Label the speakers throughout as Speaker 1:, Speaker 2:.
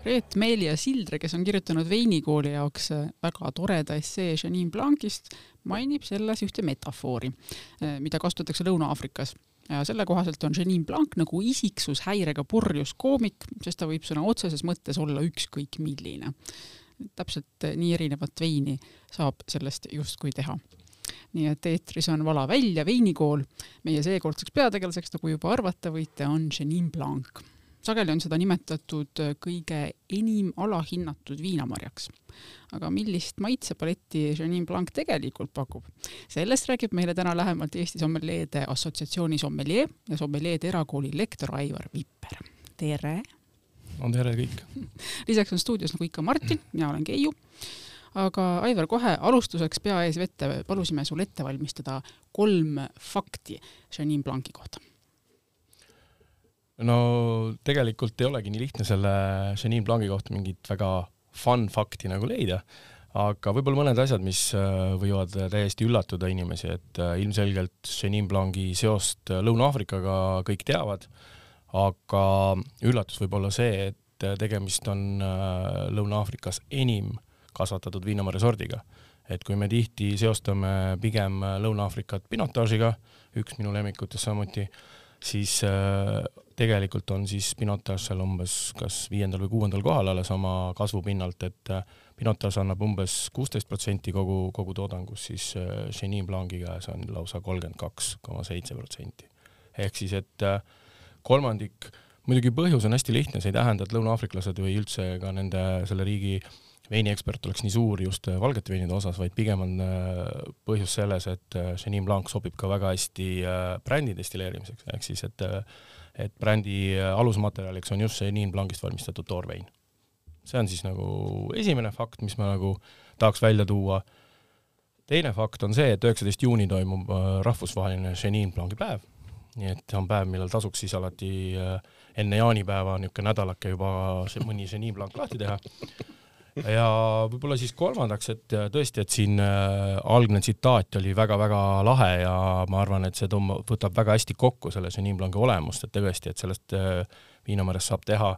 Speaker 1: Reet Meelia Sildre, kes on kirjutanud veinikooli jaoks väga toreda essee Janine Blancist, mainib selles ühte metafoori, mida kasutatakse Lõuna-Aafrikas ja selle kohaselt on Janine Blanc nagu isiksushäirega purjus koomik, sest ta võib sõna otseses mõttes olla ükskõik milline. täpselt nii erinevat veini saab sellest justkui teha nii et eetris on Vala välja veinikool. meie seekordseks peategelaseks, nagu juba arvata võite, on Janine Blanc sageli on seda nimetatud kõige enim alahinnatud viinamarjaks. aga millist maitsepaletti Janine Blanc tegelikult pakub? sellest räägib meile täna lähemalt Eesti Sommeljeede Assotsiatsiooni sommeljee ja sommeljeede erakooli lektor Aivar Vipper. tere!
Speaker 2: no tere kõik!
Speaker 1: lisaks on stuudios nagu ikka Martin, mina olen Keiu aga Aivar, kohe alustuseks pea ees vette palusime sul ette valmistada kolm fakti Janine Blanci kohta
Speaker 2: no tegelikult ei olegi nii lihtne selle Janine Blanci kohta mingit väga fun fakti nagu leida, aga võib-olla mõned asjad, mis äh, võivad täiesti üllatuda inimesi, et äh, ilmselgelt Janine Blanci seost Lõuna-Aafrikaga kõik teavad, aga üllatus võib olla see, et tegemist on äh, Lõuna-Aafrikas enim kasvatatud viinamarja sordiga. et kui me tihti seostame pigem Lõuna-Aafrikat pinotaažiga, üks minu lemmikutest samuti, siis tegelikult on siis Pinotage seal umbes kas viiendal või kuuendal kohal alles oma kasvupinnalt, et äh, Pinotage annab umbes kuusteist protsenti kogu, kogu toodangust, siis äh, Chenin Blanc'i käes on lausa kolmkümmend kaks koma seitse protsenti. ehk siis, et kolmandik, muidugi põhjus on hästi lihtne, see ei tähenda, et lõuna-aafriklased või üldse ka nende, selle riigi veiniekspert oleks nii suur just äh, valgete veinide osas, vaid pigem on äh, põhjus selles, et äh, Chenin Blanc sobib ka väga hästi brändi destilleerimiseks, ehk siis et et brändi alusmaterjaliks on just Chenin Blancist valmistatud toorvein. see on siis nagu esimene fakt, mis ma nagu tahaks välja tuua. teine fakt on see, et üheksateist juuni toimub rahvusvaheline Chenin Blanc'i päev, nii et see on päev, millal tasuks siis alati enne jaanipäeva niisugune nädalake juba mõni Chenin Blanc lahti teha ja võib-olla siis kolmandaks, et tõesti, et siin äh, algne tsitaat oli väga-väga lahe ja ma arvan, et see tõmbab, võtab väga hästi kokku selle Blanc'i olemust, et tõesti, et sellest äh, viinamarjast saab teha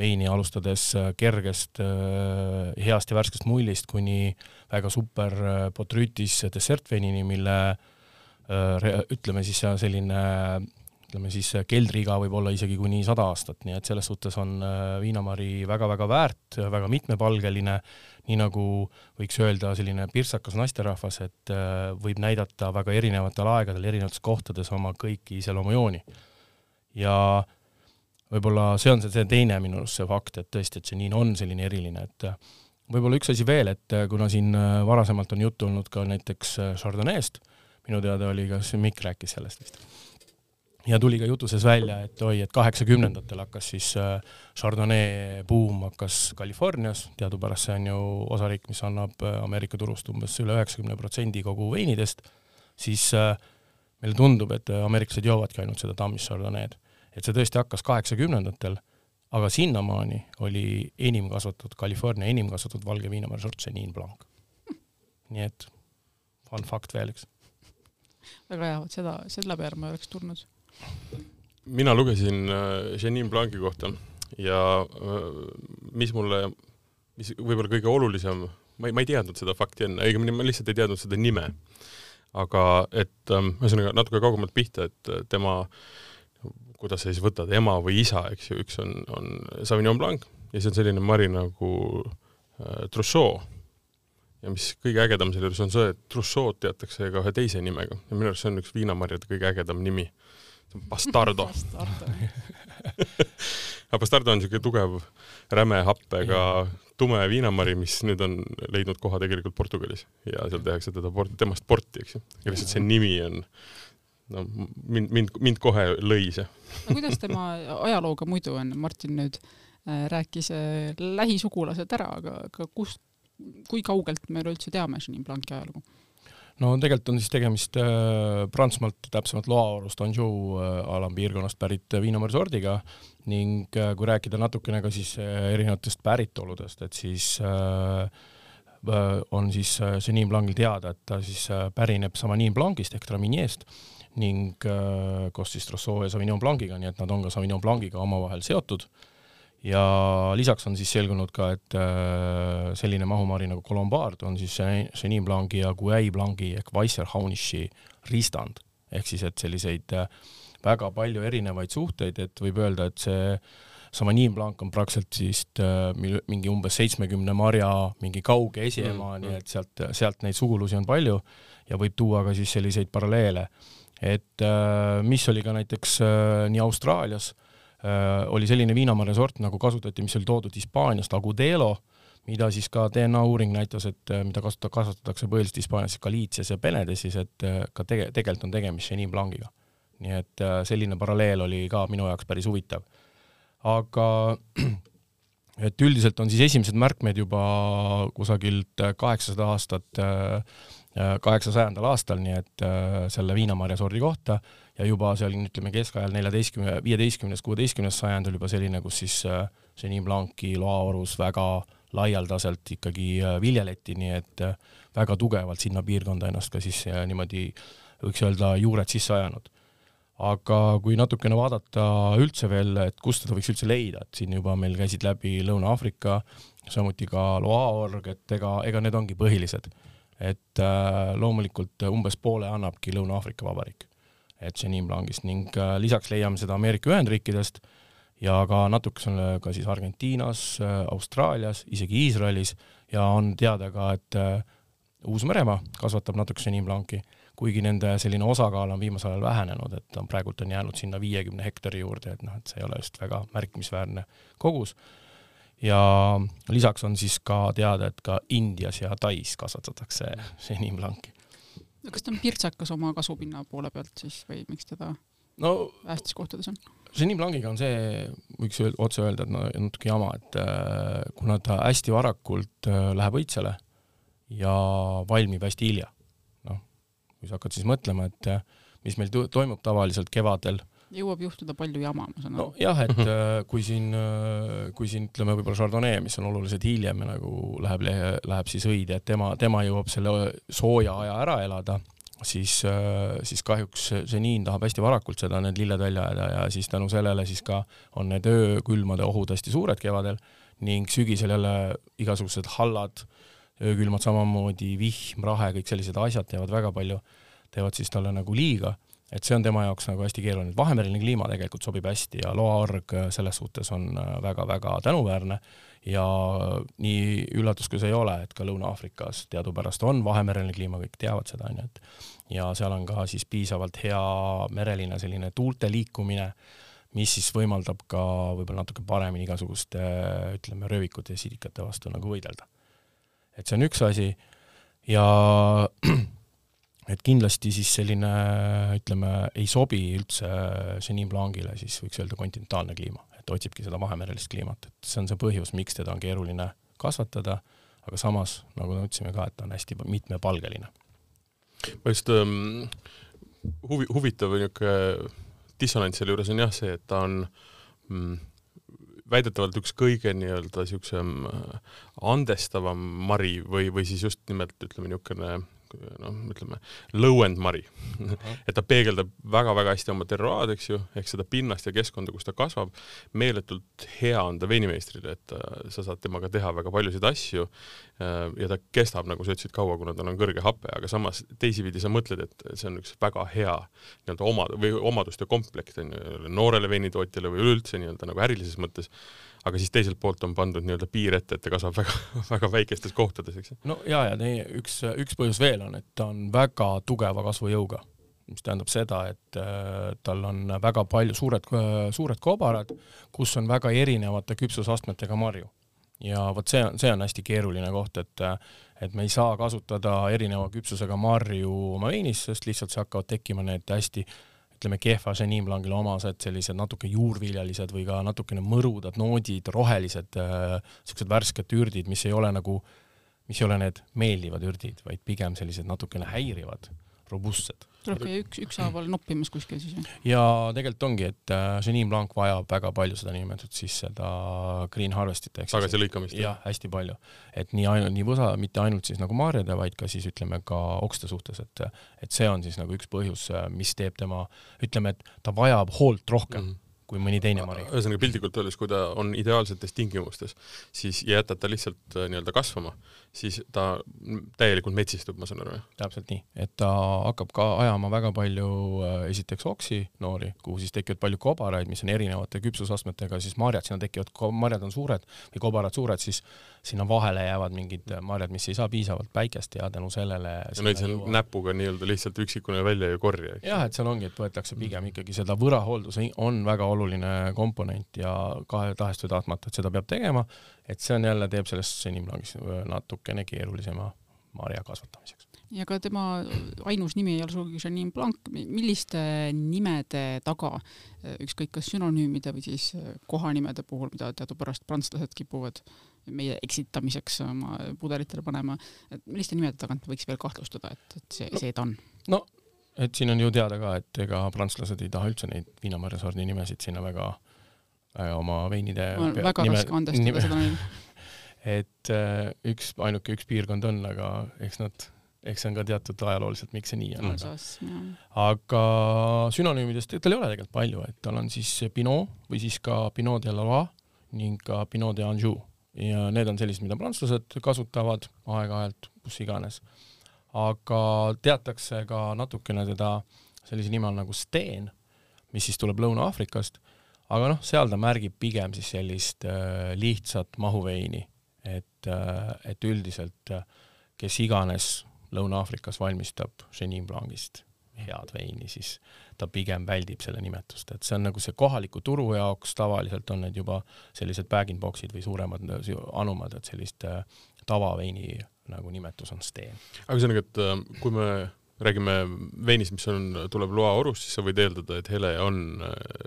Speaker 2: veini alustades äh, kergest, heast ja värskest mullist kuni väga super potrüütis dessertveinini, mille ütleme siis selline ütleme siis keldriiga võib olla isegi kuni sada aastat, nii et selles suhtes on äh, viinamari väga-väga väärt, väga mitmepalgeline, nii nagu võiks öelda selline pirtsakas naisterahvas, et äh, võib näidata väga erinevatel aegadel erinevates kohtades oma kõiki iseloomujooni. ja võib-olla see on see, see teine minu arust see fakt, et tõesti, et see niin on selline eriline, et äh, võib-olla üks asi veel, et kuna siin varasemalt on juttu olnud ka näiteks Chardonnay'st, minu teada oli, kas Mikk rääkis sellest vist ja tuli ka jutu sees välja, et oi, et kaheksakümnendatel hakkas siis äh, Chardonnay buum hakkas Californias, teadupärast see on ju osariik, mis annab äh, Ameerika turust umbes üle üheksakümne protsendi kogu veinidest, siis äh, meile tundub, et ameeriklased joovadki ainult seda Tammist Chardonnay'd. et see tõesti hakkas kaheksakümnendatel, aga sinnamaani oli enim kasvatatud, California enim kasvatatud valge viinamarja sort Chenin Blanc. nii et fun fact veel üks.
Speaker 1: väga hea, vot seda, selle peale ma ei oleks tulnud
Speaker 3: mina lugesin Janine äh, Blanci kohta ja äh, mis mulle, mis võib-olla kõige olulisem, ma ei, ma ei teadnud seda fakti enne, õigemini ma lihtsalt ei teadnud seda nime. aga et ähm, ühesõnaga natuke kaugemalt pihta, et äh, tema, kuidas sa siis võtad, ema või isa, eks ju, üks on, on Sauvignon Blanc ja siis on selline mari nagu äh, Trousseau. Ja mis kõige ägedam selle juures on see, et Trousseau'd teatakse ka ühe teise nimega. Ja minu arust see on üks viinamarjade kõige ägedam nimi Bastardo aga Bastardo on niisugune tugev räme happega tume viinamari, mis nüüd on leidnud koha tegelikult Portugalis ja seal tehakse teda port, temast porti, eks ju. ja lihtsalt see nimi on, no mind, mind, mind kohe lõi see.
Speaker 1: aga kuidas tema ajalooga muidu on, Martin nüüd äh, rääkis äh, lähisugulased ära, aga, aga kust, kui kaugelt me üleüldse teame Chenin Blanc'i ajalugu?
Speaker 2: No tegelikult on siis tegemist äh, Prantsusmaalt, täpsemalt Loaorust, Anjou äh, alampiirkonnast pärit viinamarjasordiga ning äh, kui rääkida natukene ka siis äh, erinevatest päritoludest, et siis äh, äh on siis äh, Chenin Blanc'il teada, et ta siis äh, pärineb Sauvignon Blanc'ist ehk Traminiest ning äh, koos siis Trousseau ja Sauvignon Blanc'iga, nii et nad on ka Sauvignon Blanc'iga omavahel seotud ja lisaks on siis selgunud ka, et äh, selline mahumari nagu Colombard on siis Chenin Blanc'i ja Gouais Blanc'i ehk Weisserhaunishi ristand. ehk siis, et selliseid äh, väga palju erinevaid suhteid, et võib öelda, et see Sauvignon Blanc on praktiliselt siis äh, mingi umbes seitsmekümne marja mingi kauge esiema mm, -hmm. nii et sealt, sealt neid sugulusi on palju ja võib tuua ka siis selliseid paralleele. et mis oli ka näiteks nii Austraalias Äh, oli selline viinamarja sort, nagu kasutati, mis oli toodud Hispaaniast, Agudelo, mida siis ka DNA uuring näitas, et äh, mida kasuta-, kasvatatakse põhiliselt Hispaanias, Galiitsias ja Benedesis, et äh, ka tege-, tegelikult on tegemist Chenin Blanciga. nii et selline paralleel oli ka minu jaoks päris huvitav. aga et üldiselt on siis esimesed märkmed juba kusagilt kaheksasada aastat, kaheksasajandal aastal, nii et selle viinamarja sordi kohta ja juba seal ütleme keskajal neljateistkümne, viieteistkümnes, kuueteistkümnes sajand oli juba selline, kus siis Chenin äh, Blanc'i loaorus väga laialdaselt ikkagi äh, viljeleti, nii et äh, väga tugevalt sinna piirkonda ennast ka siis niimoodi võiks öelda juured sisse ajanud. aga kui natukene vaadata üldse veel, et kust seda võiks üldse leida, et siin juba meil käisid läbi Lõuna-Aafrika, samuti ka Loa org, et ega, ega need ongi põhilised. et loomulikult umbes poole annabki Lõuna-Aafrika Vabariik et Chenin Blancist ning äh, lisaks leiame seda Ameerika Ühendriikidest ja ka natukene ka siis Argentiinas, äh, Austraalias, isegi Iisraelis ja on teada ka, et äh, Uus-Meremaa kasvatab natuke Chenin Blanc'i, kuigi nende selline osakaal on viimasel ajal vähenenud, et on praegult on jäänud sinna viiekümne hektari juurde, et noh, et see ei ole just väga märkimisväärne kogus. ja lisaks on siis ka teada, et ka Indias ja Tais kasvatatakse
Speaker 1: no kas ta on pirtsakas oma kasvupinna poole pealt siis või miks teda
Speaker 2: no
Speaker 1: vähestes kohtades on?
Speaker 2: Genie Blanciga on see, võiks öel, otse öelda, et no natuke jama, et äh, kuna ta hästi varakult äh, läheb õitsele ja valmib hästi hilja, noh, kui sa hakkad siis mõtlema, et äh, mis meil toimub tavaliselt kevadel
Speaker 1: jõuab juhtuda palju jama, ma saan
Speaker 2: aru. nojah, et äh, kui siin, äh, kui siin ütleme võib-olla Chardonnay, mis on oluliselt hiljem ja nagu läheb, läheb siis õide, et tema, tema jõuab selle sooja aja ära elada, siis, äh, siis kahjuks seniin tahab hästi varakult seda, need lilled välja ajada ja siis tänu sellele siis ka on need öökülmade ohud hästi suured kevadel ning sügisel jälle igasugused hallad, öökülmad samamoodi, vihm, rahe, kõik sellised asjad teevad väga palju, teevad siis talle nagu liiga et see on tema jaoks nagu hästi keeruline, vahemereline kliima tegelikult sobib hästi ja loaorg selles suhtes on väga-väga äh, tänuväärne ja nii üllatus, kui see ei ole, et ka Lõuna-Aafrikas teadupärast on vahemereline kliima, kõik teavad seda, onju, et ja seal on ka siis piisavalt hea mereline selline tuulte liikumine, mis siis võimaldab ka võib-olla natuke paremini igasuguste ütleme, röövikute ja sidikate vastu nagu võidelda. et see on üks asi ja et kindlasti siis selline, ütleme, ei sobi üldse Chenin Blanc'ile, siis võiks öelda kontinentaalne kliima, et otsibki seda vahemerelist kliimat, et see on see põhjus, miks teda on keeruline kasvatada, aga samas, nagu me ütlesime ka, et ta on hästi mitmepalgeline.
Speaker 3: ma just ähm, huvi, huvitav niisugune dissonants selle juures on jah see, et ta on mm, väidetavalt üks kõige nii-öelda niisugusem äh, andestavam mari või, või siis just nimelt ütleme niisugune noh, ütleme, lõuendmari et ta peegeldab väga-väga hästi oma terroaad, eks ju, ehk seda pinnast ja keskkonda, kus ta kasvab. meeletult hea on ta veinimeistrile, et äh, sa saad temaga teha väga paljusid asju äh, ja ta kestab, nagu sa ütlesid, kaua, kuna tal on kõrge hape, aga samas teisipidi sa mõtled, et see on üks väga hea nii-öelda oma või omaduste komplekt on ju noorele veinitootjale või üleüldse nii-öelda nagu ärilises mõttes aga siis teiselt poolt on pandud nii-öelda piir ette, et ta kasvab väga, väga väikestes kohtades, eks.
Speaker 2: no ja, ja teine üks, üks põhjus veel on, et ta on väga tugeva kasvujõuga, mis tähendab seda, et äh, tal on väga palju suured, suured kobarad, kus on väga erinevate küpsusastmetega marju. ja vot see on, see on hästi keeruline koht, et et me ei saa kasutada erineva küpsusega marju oma veinis, sest lihtsalt hakkavad tekkima need hästi äh, ütleme, kehva Chenin Blanc'ile omased sellised natuke juurviljalised või ka natukene mõrudad noodid, rohelised niisugused äh, värsked ürdid, mis ei ole nagu, mis ei ole need meeldivad ürdid, vaid pigem sellised natukene häirivad, robustsed
Speaker 1: tuleb käia üks, ükshaaval noppimas kuskil siis või?
Speaker 2: ja tegelikult ongi, et äh, Chenin Blanc vajab väga palju seda niinimetatud siis seda green harvest'it ehk
Speaker 3: tagasilõikamist.
Speaker 2: jah, hästi palju. et nii ainult, nii võsa, mitte ainult siis nagu marjade, vaid ka siis ütleme ka okste suhtes, et et see on siis nagu üks põhjus, mis teeb tema, ütleme, et ta vajab hoolt rohkem mm. -hmm kui mõni teine mari.
Speaker 3: ühesõnaga piltlikult öeldes, kui ta on ideaalsetes tingimustes, siis jätad ta lihtsalt äh, nii-öelda kasvama, siis ta täielikult metsistub, ma saan aru, jah?
Speaker 2: täpselt nii, et ta hakkab ka ajama väga palju äh, esiteks oksi noori, kuhu siis tekivad palju kobaraid, mis on erinevate küpsusastmetega, siis marjad sinna tekivad, marjad on suured või kobarad suured, siis sinna vahele jäävad mingid marjad, mis ei saa piisavalt päikest ja tänu sellele
Speaker 3: ja neid seal näpuga nii-öelda lihtsalt üksikuna välja ei korja, eks?
Speaker 2: jah, et seal ongi, et võetakse pigem ikkagi seda võrahooldus on väga oluline komponent ja kahe tahest või tahtmata, et seda peab tegema, et see on jälle, teeb sellest senimlaagist natukene keerulisema marja kasvatamiseks.
Speaker 1: ja ka tema ainus nimi ei ole sugugi Janine Blanc, milliste nimede taga, ükskõik kas sünonüümide või siis kohanimede puhul, mida teadupärast prantslased kipuvad meie eksitamiseks oma pudelitele panema, et milliste nimede tagant võiks veel kahtlustada, et, et see, see ta on?
Speaker 2: no et siin on ju teada ka, et ega prantslased ei taha üldse neid viinamarjasordi nimesid sinna väga, väga oma veinide
Speaker 1: on väga nime, raske andestada seda neile
Speaker 2: et äh, üks, ainuke üks piirkond on, aga eks nad, eks see on ka teatud ajalooliselt, miks see nii on. aga sünonüümidest, tal ei ole tegelikult palju, et tal on siis Pinot või siis ka Pinot de Loire ning ka Pinot de Anjou. Ja need on sellised, mida prantslased kasutavad aeg-ajalt, kus iganes. Aga teatakse ka natukene teda sellise nime all nagu Steen, mis siis tuleb Lõuna-Aafrikast, aga noh, seal ta märgib pigem siis sellist äh, lihtsat mahuveini, et äh,, et üldiselt äh, kes iganes Lõuna-Aafrikas valmistab Chenin Blancist head veini, siis ta pigem väldib selle nimetust, et see on nagu see kohaliku turu jaoks, tavaliselt on need juba sellised bag-in-box'id või suuremad anumad, et sellist äh, tavaveini nagu nimetus on steen.
Speaker 3: aga ühesõnaga, et äh, kui me räägime veinist, mis on, tuleb Loa orust, siis sa võid eeldada, et hele on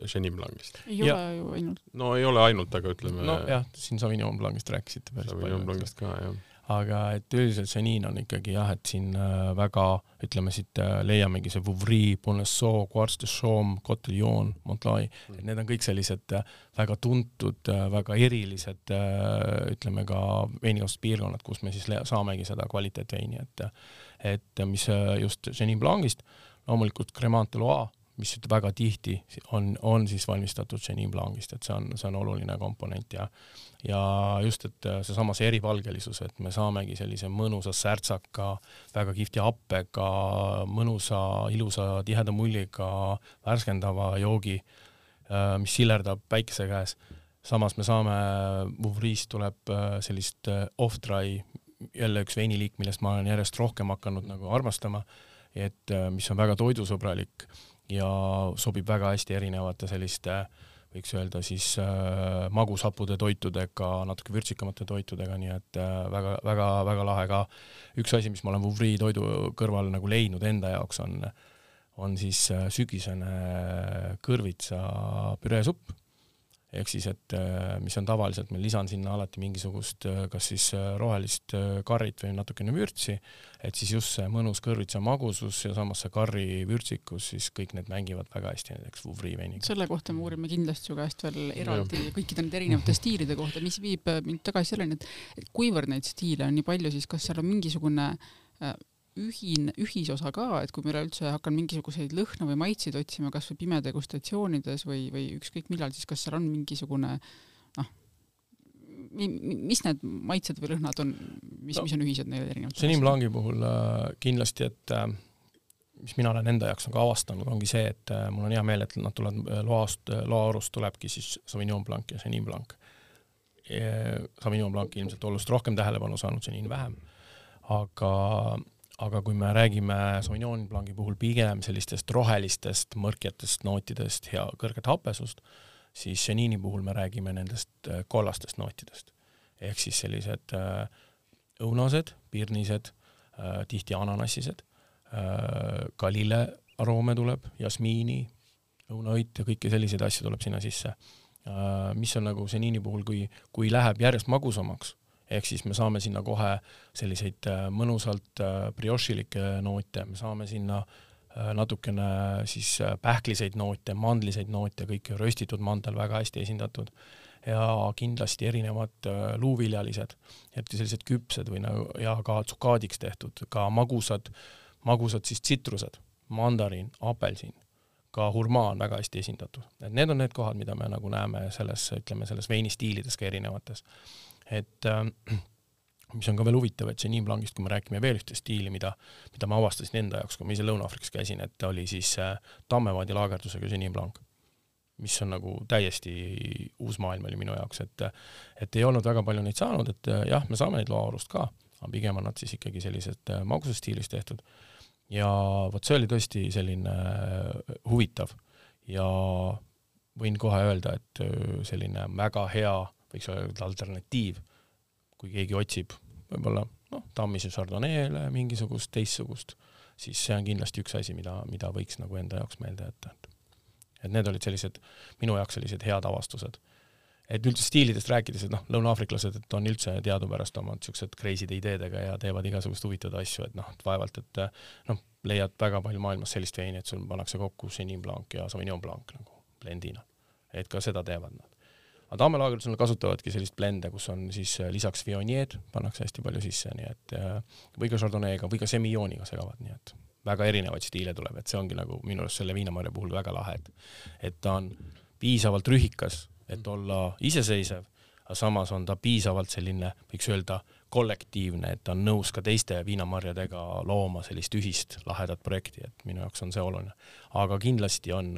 Speaker 3: Chenin Blancist.
Speaker 1: ei ja. ole ju ainult.
Speaker 3: no ei ole ainult, aga ütleme.
Speaker 2: nojah, siin Sauvignon Blancist rääkisite päris
Speaker 3: Sauvignon palju. Blancist ka, jah
Speaker 2: aga et üldiselt seniin on ikkagi jah, et siin äh, väga, ütleme siit äh, leiamegi see Vouvry, Bonnesso, Quartz de Chaume, Cotillon, Montlai mm., et need on kõik sellised äh, väga tuntud, väga erilised, ütleme ka veinikostuspiirkonnad, kus me siis saamegi seda kvaliteetveini, et et mis just Chenin Blancist, loomulikult Cremant de Loire mis väga tihti on, on siis valmistatud Chenin Blancist, et see on, see on oluline komponent ja ja just, et seesama see erivalgelisus, et me saamegi sellise mõnusa särtsaka, väga kihvti happega, mõnusa, ilusa, tiheda mulliga, värskendava joogi, äh, mis sillerdab päikese käes. samas me saame, Vouvry'st tuleb äh, sellist äh, off-dry, jälle üks veiniliik, millest ma olen järjest rohkem hakanud nagu armastama, et mis on väga toidusõbralik ja sobib väga hästi erinevate selliste võiks öelda siis äh, magushapude toitudega, natuke vürtsikamate toitudega, nii et väga-väga-väga äh, lahe ka. üks asi, mis ma olen Vouvry toidu kõrval nagu leidnud enda jaoks, on, on siis äh, sügisene kõrvitsa püreesupp ehk siis, et äh, mis on tavaliselt, ma lisan sinna alati mingisugust äh, kas siis äh, rohelist karrit või natukene vürtsi, et siis just see mõnus kõrvitsa magusus ja samas see karri vürtsikus, siis kõik need mängivad väga hästi näiteks Vouvry veiniga.
Speaker 1: selle kohta me uurime kindlasti su käest veel eraldi kõikide nende erinevate stiilide kohta, mis viib mind tagasi selleni, et kuivõrd neid stiile on nii palju, siis kas seal on mingisugune ühine, ühisosa ka, et kui ma üleüldse hakkan mingisuguseid lõhna või maitseid otsima kas või pimedegustatsioonides või, või ükskõik millal, siis kas seal on mingisugune noh, mis need maitsed või lõhnad on, mis no,, mis on ühised neil erinevatel?
Speaker 2: Chenin Blanc'i puhul äh, kindlasti, et äh, mis mina olen enda jaoks nagu avastanud, ongi see, et äh, mul on hea meel, et nad tulevad loast, loaorust tulebki siis Sauvignon Blanc ja Chenin Blanc. Sauvignon Blanc ilmselt oluliselt rohkem tähelepanu saanud, Chenin vähem. aga aga kui me räägime Sauvignon Blanc'i puhul pigem sellistest rohelistest mõrkjatest nootidest ja kõrget hapesust, siis Chenini puhul me räägime nendest äh, kollastest nootidest. ehk siis sellised äh, õunased, pirnised, äh, tihti ananassised, ka lillearoome tuleb, jasmiini, õunaõit ja kõiki selliseid asju tuleb sinna sisse. mis on nagu Chenini puhul, kui, kui läheb järjest magusamaks ehk siis me saame sinna kohe selliseid äh, mõnusalt äh, briošilikke noote, me saame sinna äh, natukene siis pähkliseid noote, mandliseid noote, kõik röstitud mandel väga hästi esindatud ja kindlasti erinevad luuviljalised, eriti sellised küpsed või nagu ja ka tsukaadiks tehtud, ka magusad, magusad siis tsitrused, mandariin, apelsin, ka hurmaa on väga hästi esindatud, et need on need kohad, mida me nagu näeme selles, ütleme selles veinistiilides ka erinevates. Et äh, mis on ka veel huvitav, et Chenin Blancist, kui me räägime veel ühte stiili, mida, mida ma avastasin enda jaoks, kui ma ise Lõuna-Aafrikas käisin, et oli siis äh, Tammevaadi laagerdusega Chenin Blanc, mis on nagu täiesti uus maailm oli minu jaoks, et et ei olnud väga palju neid saanud, et äh, jah, me saame neid loaorust ka, aga pigem on nad siis ikkagi sellised äh, magusestiilis tehtud. ja vot see oli tõesti selline äh, huvitav ja võin kohe öelda, et äh, selline väga hea, võiks öelda alternatiiv, kui keegi otsib võib-olla noh, Tammise Chardonnay'le mingisugust teistsugust, siis see on kindlasti üks asi, mida, mida võiks nagu enda jaoks meelde jätta, et et need olid sellised, minu jaoks sellised head avastused. et üldse stiilidest rääkides, et noh, lõunaafriklased, et on üldse teadupärast oma niisugused crazy'de ideedega ja teevad igasuguseid huvitavaid asju, et noh, et vaevalt, et noh, leiad väga palju maailmas sellist veini, et sul pannakse kokku Chenin Blanc ja Sauvignon Blanc nagu blendina. et ka seda teevad nad aga taamelaagrites nad kasutavadki sellist blende, kus on siis äh, lisaks Viognier pannakse hästi palju sisse, nii et äh, või ka Chardonnay'ga või ka Semilloniga segavad, nii et väga erinevaid stiile tuleb, et see ongi nagu minu arust selle viinamarja puhul väga lahe, et et ta on piisavalt rühikas, et olla iseseisev, aga samas on ta piisavalt selline, võiks öelda, kollektiivne, et ta on nõus ka teiste viinamarjadega looma sellist ühist lahedat projekti, et minu jaoks on see oluline. aga kindlasti on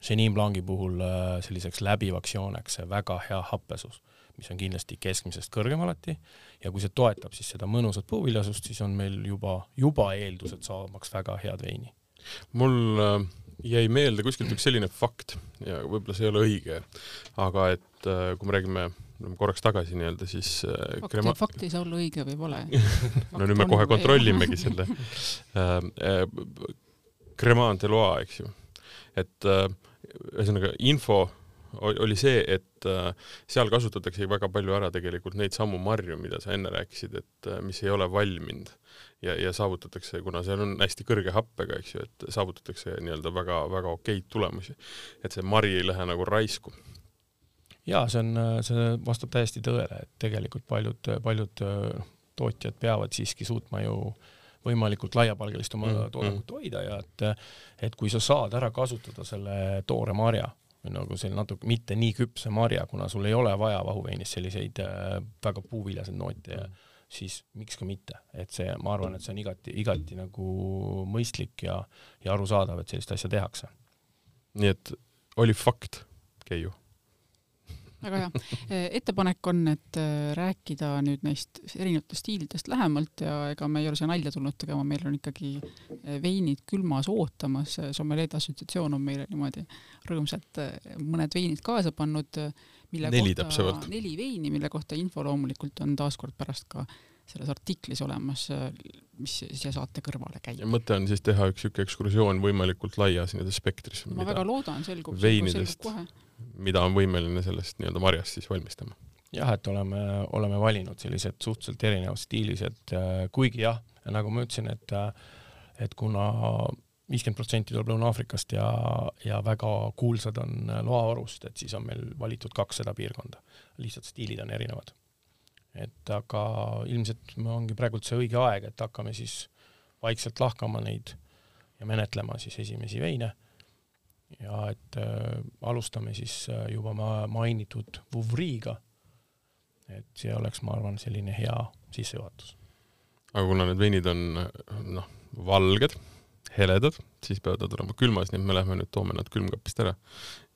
Speaker 2: Chenin Blanc'i puhul äh, selliseks läbivaks jooneks see väga hea happesus, mis on kindlasti keskmisest kõrgem alati ja kui see toetab siis seda mõnusat puuviljasust, siis on meil juba, juba eeldused saamaks väga head veini.
Speaker 3: mul äh, jäi meelde kuskilt üks selline fakt ja võib-olla see ei ole õige, aga et äh, kui me räägime korraks tagasi nii-öelda, siis
Speaker 1: fakt krema..., fakt ei saa olla õige või vale
Speaker 3: no nüüd me kohe kontrollimegi selle Cremant de Loa, eks ju. et äh, ühesõnaga info oli see, et äh, seal kasutatakse väga palju ära tegelikult neid samu marju, mida sa enne rääkisid, et äh, mis ei ole valminud ja, ja saavutatakse, kuna seal on hästi kõrge happega, eks ju, et saavutatakse nii-öelda väga-väga okeid tulemusi. et see mari ei lähe nagu raisku.
Speaker 2: jaa, see on, see vastab täiesti tõele, et tegelikult paljud, paljud tootjad peavad siiski suutma ju võimalikult laiapalgelist oma mm, toodangut mm. hoida ja et et kui sa saad ära kasutada selle toore marja või nagu selle natuke mitte nii küpse marja, kuna sul ei ole vaja vahuveinis selliseid äh, väga puuviljaseid noote ja mm. siis miks ka mitte, et see, ma arvan, et see on igati, igati nagu mõistlik ja, ja arusaadav, et sellist asja tehakse.
Speaker 3: nii et oli fakt, Keiu
Speaker 1: väga hea. Eh, ettepanek on, et eh, rääkida nüüd neist erinevatest stiilidest lähemalt ja ega me ei ole siia nalja tulnud tegema, meil on ikkagi eh, veinid külmas ootamas, Sommelier Assotsiatsioon on meile niimoodi rõõmsalt mõned veinid kaasa pannud, mille
Speaker 3: neli
Speaker 1: kohta,
Speaker 3: täpsemalt.
Speaker 1: neli veini, mille kohta info loomulikult on taaskord pärast ka selles artiklis olemas, mis siia saate kõrvale käib.
Speaker 3: mõte on siis teha üks niisugune ekskursioon võimalikult laias nii-öelda spektris.
Speaker 1: ma väga loodan, selgub,
Speaker 3: selgub kohe mida on võimeline sellest nii-öelda marjast siis valmistama.
Speaker 2: jah, et oleme, oleme valinud sellised suhteliselt erinevad stiilis, et äh, kuigi jah, nagu ma ütlesin, et äh, et kuna viiskümmend protsenti tuleb Lõuna-Aafrikast ja, ja väga kuulsad on loaorust, et siis on meil valitud kaks seda piirkonda. lihtsalt stiilid on erinevad. et aga ilmselt ongi praegult see õige aeg, et hakkame siis vaikselt lahkama neid ja menetlema siis esimesi veine ja et äh, alustame siis äh, juba ma mainitud Vouvriga. et see oleks, ma arvan, selline hea sissejuhatus.
Speaker 3: aga kuna need veinid on noh, valged, heledad, siis peavad nad olema külmas, nii et me lähme nüüd toome nad külmkapist ära.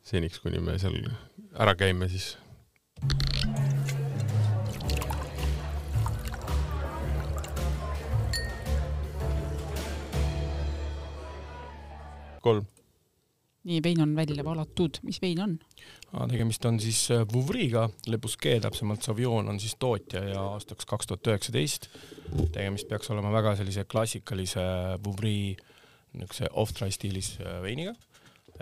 Speaker 3: seniks, kuni me seal ära käime, siis kolm
Speaker 1: nii, vein on välja valatud, mis vein on?
Speaker 2: tegemist on siis äh, Vouvriga, Le Bousquet täpsemalt, Savion on siis tootja ja aastaks kaks tuhat üheksateist. tegemist peaks olema väga sellise klassikalise Vouvri niisuguse off-dry stiilis äh, veiniga,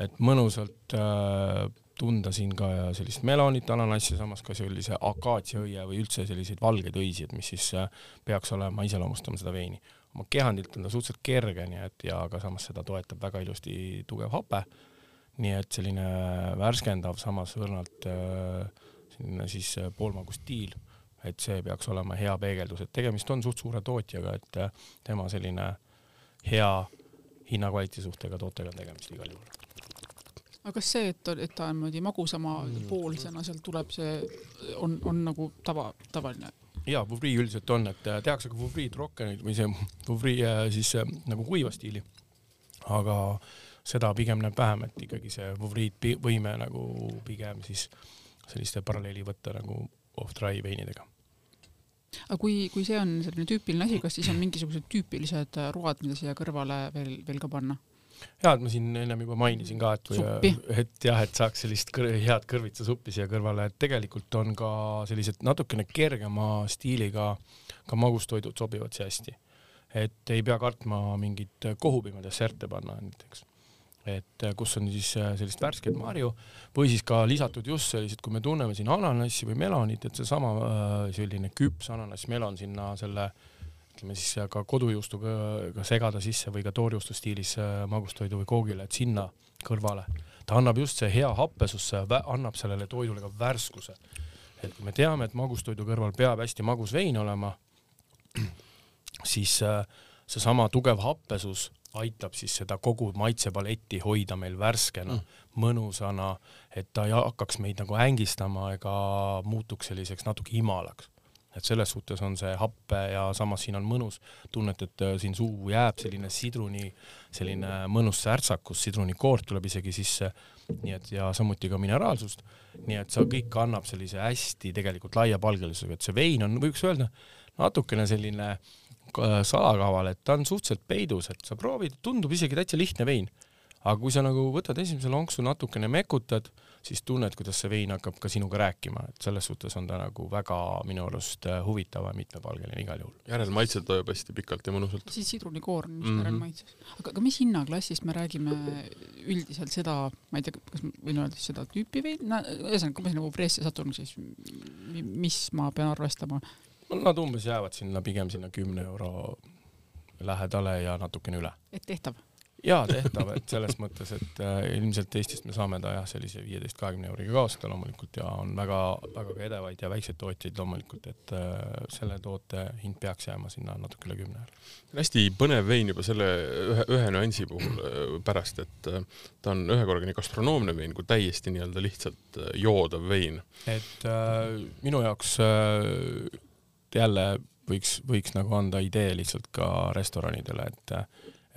Speaker 2: et mõnusalt äh, tunda siin ka sellist melonit, ananassi, samas ka sellise akaatsiaõie või üldse selliseid valgeid õisi, et mis siis äh, peaks olema, iseloomustama seda veini. oma kehandilt on ta suhteliselt kerge, nii et ja aga samas seda toetab väga ilusti tugev hape nii et selline värskendav, samas õrnalt äh, selline siis äh, poolmagu stiil, et see peaks olema hea peegeldus, et tegemist on suht suure tootjaga, et äh, tema selline hea hinna-kvaliteedi suhtega tootega on tegemist igal juhul.
Speaker 1: aga kas see, et, et ta on niimoodi magusama
Speaker 2: Mm.
Speaker 1: poolsena sealt tuleb, see on, on nagu tava, tavaline?
Speaker 2: jaa, Vouvri üldiselt on, et äh, tehakse ka Vouvri trokkeneid või see Vouvri äh, siis äh, nagu kuiva stiili. aga seda pigem näeb vähem, et ikkagi see Vouvri pi- võime nagu pigem siis selliste paralleeli võtta nagu off-dry veinidega.
Speaker 1: aga kui, kui see on selline tüüpiline asi, kas siis on mingisugused tüüpilised road, mida siia kõrvale veel, veel ka panna?
Speaker 2: ja, et ma siin ennem juba mainisin ka, et
Speaker 1: Suppi.
Speaker 2: et jah, et saaks sellist kõr head kõrvitsasuppi siia kõrvale, et tegelikult on ka sellised natukene kergema stiiliga ka magustoidud sobivad siia hästi. et ei pea kartma mingit kohupima desserte panna näiteks. Et eh, kus on siis äh, sellist värsket marju või siis ka lisatud just sellised, kui me tunneme siin ananassi või melonit, et seesama äh, selline küps ananassmelon sinna selle ütleme siis ka kodujuustuga segada sisse või ka toorjuustu stiilis äh, magustoidu või koogile, et sinna kõrvale. ta annab just see hea happesusse, annab sellele toidule ka värskuse. et kui me teame, et magustoidu kõrval peab hästi magus vein olema, siis äh, seesama tugev happesus aitab siis seda kogu maitsepaletti hoida meil värskena mm., mõnusana, et ta ei hakkaks meid nagu ängistama ega muutuks selliseks natuke imalaks et selles suhtes on see happe ja samas siin on mõnus, tunned, et äh, siin suhu jääb selline sidruni, selline mõnus särtsakus, sidrunikoort tuleb isegi sisse, nii et ja samuti ka mineraalsust, nii et see kõik annab sellise hästi tegelikult laiapalgelisusega, et see vein on, võiks öelda, natukene selline äh, salakaval, et ta on suhteliselt peidus, et sa proovid, tundub isegi täitsa lihtne vein, aga kui sa nagu võtad esimese lonksu, natukene mekutad, siis tunned, kuidas see vein hakkab ka sinuga rääkima, et selles suhtes on ta nagu väga minu arust äh, huvitav ja mitmepalgeline igal juhul.
Speaker 3: järelmaitselt hoiab hästi pikalt ja mõnusalt.
Speaker 1: siis sidrunikoor on just
Speaker 3: Mhm.
Speaker 1: järelmaitses. aga, aga mis hinnaklassist me räägime üldiselt seda, ma ei tea, kas ma võin öelda seda tüüpi vein, no ühesõnaga, kui ma sinna Vouvresse satun, siis mi- mis ma pean arvestama?
Speaker 2: Nad umbes jäävad sinna pigem sinna kümne euro lähedale ja natukene üle.
Speaker 1: et tehtav?
Speaker 2: jaa, tehtav, et selles mõttes, et äh, ilmselt Eestist me saame ta jah, sellise viieteist, kahekümne euriga ka osta loomulikult ja on väga-väga ka edevaid ja väikseid tootjaid loomulikult, et äh, selle toote hind peaks jääma sinna natuke üle kümne euro.
Speaker 3: hästi põnev vein juba selle ühe, ühe nüansi puhul äh, pärast, et ta on ühe korraga nii gastronoomne vein kui täiesti nii-öelda lihtsalt joodav vein.
Speaker 2: et äh, minu jaoks äh, jälle võiks, võiks nagu anda idee lihtsalt ka restoranidele, et,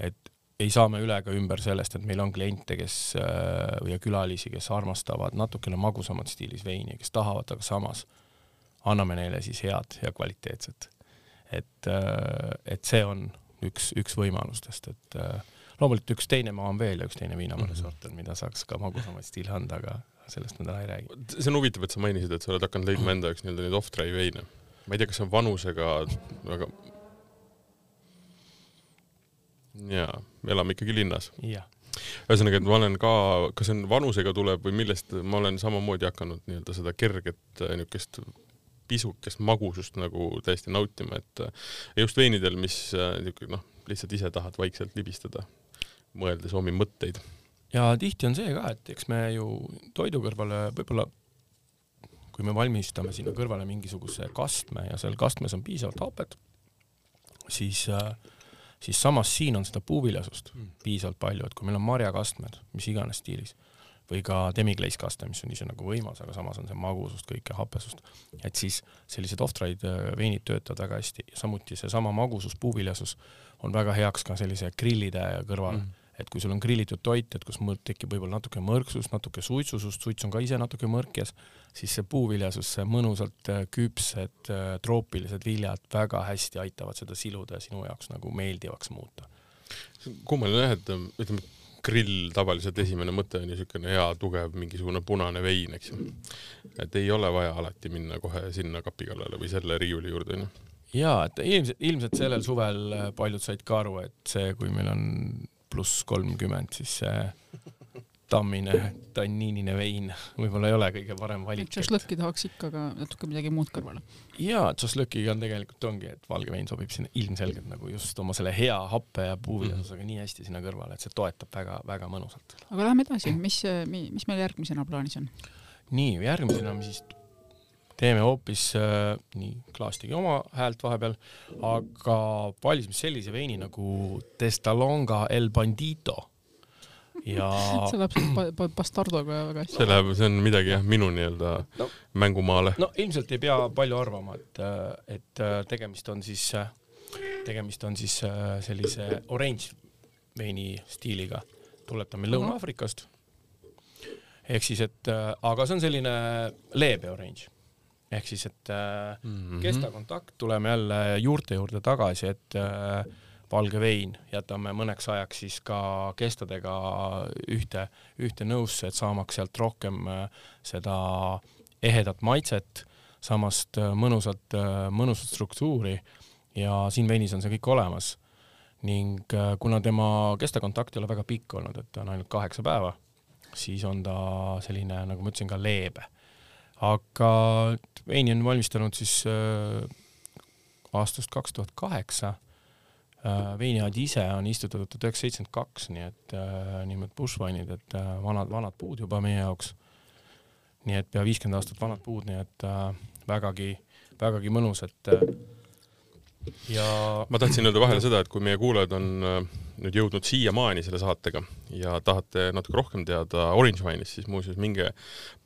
Speaker 2: et ei saa me üle ega ümber sellest, et meil on kliente, kes ja külalisi, kes armastavad natukene magusamat stiilis veini, kes tahavad, aga samas anname neile siis head ja kvaliteetset. et, et see on üks, üks võimalustest, et loomulikult üks teine maa on veel ja üks teine viinamarjasort on, mida saaks ka magusamaid stiile anda, aga sellest me täna ei räägi.
Speaker 3: see on huvitav, et sa mainisid, et sa oled hakanud leidma enda jaoks nii-öelda neid off-dry veine. Ma ei tea, kas see on vanusega, aga jaa, me elame ikkagi linnas. ühesõnaga, et ma olen ka, kas see on vanusega tuleb või millest, ma olen samamoodi hakanud nii-öelda seda kerget äh, niisugust pisukest magusust nagu täiesti nautima, et äh, just veinidel, mis äh, niisugune noh, lihtsalt ise tahad vaikselt libistada, mõeldes omi mõtteid.
Speaker 2: ja tihti on see ka, et eks me ju toidu kõrvale võib-olla kui me valmistame sinna kõrvale mingisuguse kastme ja seal kastmes on piisavalt hapet, siis äh, siis samas siin on seda puuviljasust mm. piisavalt palju, et kui meil on marjakastmed, mis iganes stiilis, või ka demiglaze-kaste, mis on ise nagu võimas, aga samas on see magusust, kõike hapesust, et siis sellised off-dried veinid töötavad väga hästi ja samuti seesama magusus, puuviljasus on väga heaks ka sellise grillide kõrval mm., et kui sul on grillitud toit, et kus mõõt tekib võib-olla natuke mõrksust, natuke suitsusust, suits on ka ise natuke mõrkjas, siis see puuviljasus, see mõnusalt küpsed troopilised viljad väga hästi aitavad seda siluda ja sinu jaoks nagu meeldivaks muuta.
Speaker 3: kummaline jah, et ütleme, grill tavaliselt esimene mõte on niisugune hea tugev mingisugune punane vein, eks ju. et ei ole vaja alati minna kohe sinna kapi kallale või selle riiuli juurde, onju.
Speaker 2: jaa, et ilmselt, ilmselt sellel suvel paljud said ka aru, et see, kui meil on pluss kolmkümmend, siis see tammine tanniinine vein võib-olla ei ole kõige parem valik.
Speaker 1: šašlõkki tahaks ikka ka natuke midagi muud kõrvale.
Speaker 2: jaa, šašlõkiga on tegelikult ongi, et valge vein sobib sinna ilmselgelt nagu just oma selle hea happe ja puuviljasusega mm. nii hästi sinna kõrvale, et see toetab väga-väga mõnusalt.
Speaker 1: aga lähme edasi, mis, mis meil järgmisena plaanis on?
Speaker 2: nii, järgmisena me siis teeme hoopis äh, nii, klaas tegi oma häält vahepeal, aga valisime sellise veini nagu Testalonga El Bandito ja
Speaker 1: see läheb pa- bastardoga väga hästi.
Speaker 3: see läheb, see on midagi jah, minu nii-öelda
Speaker 2: No.
Speaker 3: mängumaale.
Speaker 2: no ilmselt ei pea palju arvama, et, et äh, tegemist on siis, tegemist on siis äh, sellise oranž veini stiiliga, tuletab meil Lõuna-Aafrikast. ehk siis, et äh, aga see on selline leebe oranž. Ehk siis, et äh,
Speaker 3: Mhm.
Speaker 2: kestakontakt, tuleme jälle juurte juurde tagasi, et äh, valge vein jätame mõneks ajaks siis ka kestadega ühte, ühte nõusse, et saamaks sealt rohkem äh, seda ehedat maitset, samast mõnusat, mõnusat struktuuri ja siin veinis on see kõik olemas. ning kuna tema kestakontakt ei ole väga pikk olnud, et ta on ainult kaheksa päeva, siis on ta selline, nagu ma ütlesin, ka leebe. aga veini on valmistanud siis äh, aastast kaks tuhat kaheksa. veiniaed ise on istutatud tuhat üheksasada seitsekümmend kaks, nii et äh, nimelt bushwine'id, et äh, vanad, vanad puud juba meie jaoks. nii et pea viiskümmend aastat vanad puud, nii et äh, vägagi, vägagi mõnus, et äh, ja
Speaker 3: ma tahtsin öelda vahele seda, et kui meie kuulajad on äh, nüüd jõudnud siiamaani selle saatega ja tahate natuke rohkem teada Orange Wine'ist, siis muuseas minge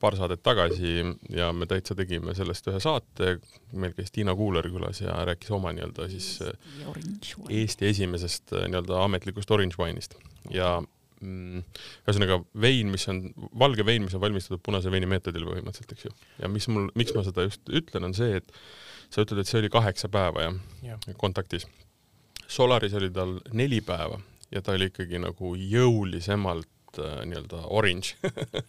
Speaker 3: paar saadet tagasi ja me täitsa tegime sellest ühe saate, meil käis Tiina Kuuler külas ja rääkis oma nii-öelda siis äh, Eesti esimesest äh, nii-öelda ametlikust Orange Wine'ist. Ja mm, ühesõnaga vein, mis on, valge vein, mis on valmistatud punase veini meetodil põhimõtteliselt, eks ju. ja mis mul, miks ma seda just ütlen, on see, et sa ütled, et see oli kaheksa päeva jah
Speaker 2: jah,
Speaker 3: kontaktis. Solaris oli tal neli päeva ja ta oli ikkagi nagu jõulisemalt äh, nii-öelda orange.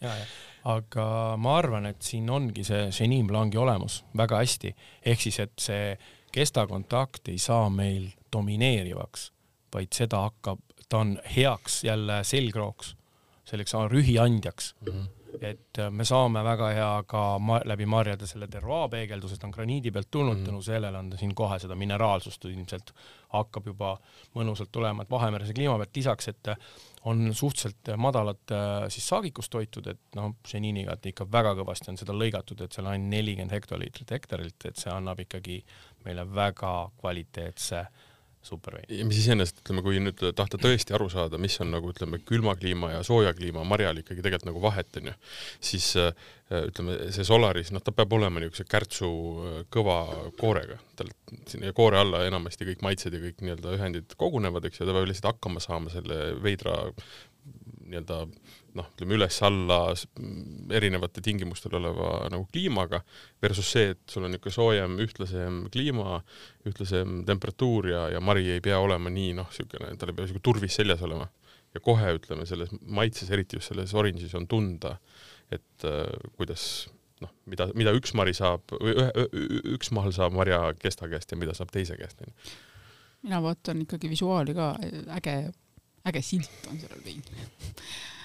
Speaker 2: ja, ja aga ma arvan, et siin ongi see Chenin Blanc'i olemus väga hästi, ehk siis, et see kestakontakt ei saa meil domineerivaks, vaid seda hakkab, ta on heaks jälle selgrooks, selleks rühiandjaks mm. -hmm et äh, me saame väga hea ka ma läbi marjade selle terroaa peegelduse, ta on graniidi pealt tulnud mm, tänu sellele on ta siin kohe seda mineraalsust ilmselt hakkab juba mõnusalt tulema, et Vahemerese kliima pealt lisaks, et äh, on suhteliselt madalat äh, siis saagikustoitud, et noh, seniniga, et ikka väga kõvasti on seda lõigatud, et seal on ainult nelikümmend hektoliitrit hektarilt, et see annab ikkagi meile väga kvaliteetse superveini.
Speaker 3: ja mis iseenesest, ütleme, kui nüüd tahta tõesti aru saada, mis on nagu ütleme, külma kliima ja sooja kliima marjal ikkagi tegelikult nagu vahet onju, siis äh, ütleme, see Solaris, noh, ta peab olema niisuguse kärtsu äh, kõva koorega, tal sinna koore alla enamasti kõik maitsed ja kõik nii-öelda ühendid kogunevad, eks ju, ta peab lihtsalt hakkama saama selle veidra nii-öelda noh, ütleme üles-alla s- erinevate tingimustel oleva nagu kliimaga versus see, et sul on niisugune soojem, ühtlasem kliima, ühtlasem temperatuur ja, ja mari ei pea olema nii noh, niisugune, tal ei pea niisugune turvis seljas olema. ja kohe ütleme selles maitses, eriti just selles orange'is on tunda, et äh, kuidas noh, mida, mida üks mari saab või ühe, üks mahl saab marja kesta käest ja mida saab teise käest.
Speaker 1: mina vaatan ikkagi visuaali ka, äge, äge silt on sellel veinil.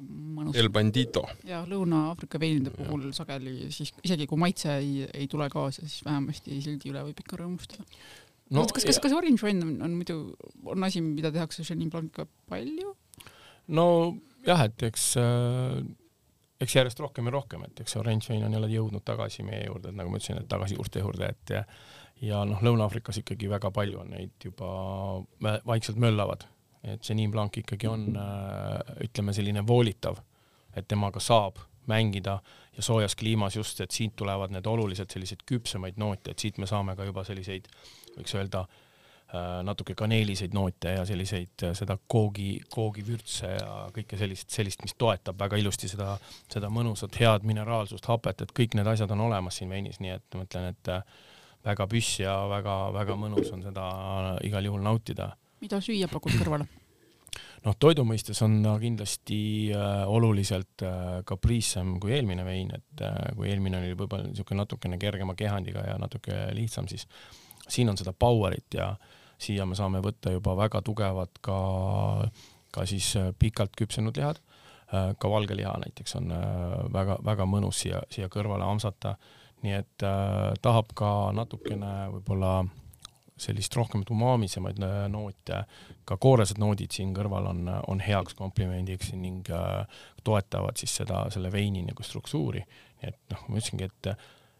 Speaker 1: mõnus.
Speaker 3: El Bandito.
Speaker 1: ja Lõuna-Aafrika veinide puhul sageli siis isegi kui maitse ei, ei tule kaasa, siis vähemasti sildi üle võib ikka rõõmustada no,. kas, kas, kas orange wine on, on muidu, on asi, mida tehakse Chenin Blanc'iga palju?
Speaker 2: no jah, et eks äh, eks järjest rohkem ja rohkem, et eks oranž vein on jälle jõudnud tagasi meie juurde, et nagu ma ütlesin, et tagasi juurte juurde, et ja ja noh, Lõuna-Aafrikas ikkagi väga palju on neid juba vaikselt möllavad, et Chenin Blanc ikkagi on äh, ütleme selline voolitav, et temaga saab mängida ja soojas kliimas just, et siit tulevad need oluliselt selliseid küpsemaid noote, et siit me saame ka juba selliseid, võiks öelda, natuke kaneeliseid noote ja selliseid, seda koogi, koogivürtse ja kõike sellist, sellist, mis toetab väga ilusti seda, seda mõnusat head mineraalsust, hapet, et kõik need asjad on olemas siin veinis, nii et ma ütlen, et äh, väga püss ja väga-väga mõnus on seda igal juhul nautida
Speaker 1: mida süüa pakud kõrvale?
Speaker 2: noh, toidu mõistes on ta kindlasti äh, oluliselt äh, kapriissem kui eelmine vein, et äh, kui eelmine oli võib-olla niisugune natukene kergema kehandiga ja natuke lihtsam, siis siin on seda power'it ja siia me saame võtta juba väga tugevad ka, ka siis äh, pikalt küpsenud lihad äh,, ka valge liha näiteks on väga-väga mõnus siia, siia kõrvale amsata, nii et äh, tahab ka natukene võib-olla sellist rohkem umaamisemaid äh, noote, ka kooresed noodid siin kõrval on, on heaks komplimendiks ning äh, toetavad siis seda, selle veini nagu struktuuri. et noh, ma ütlesingi, et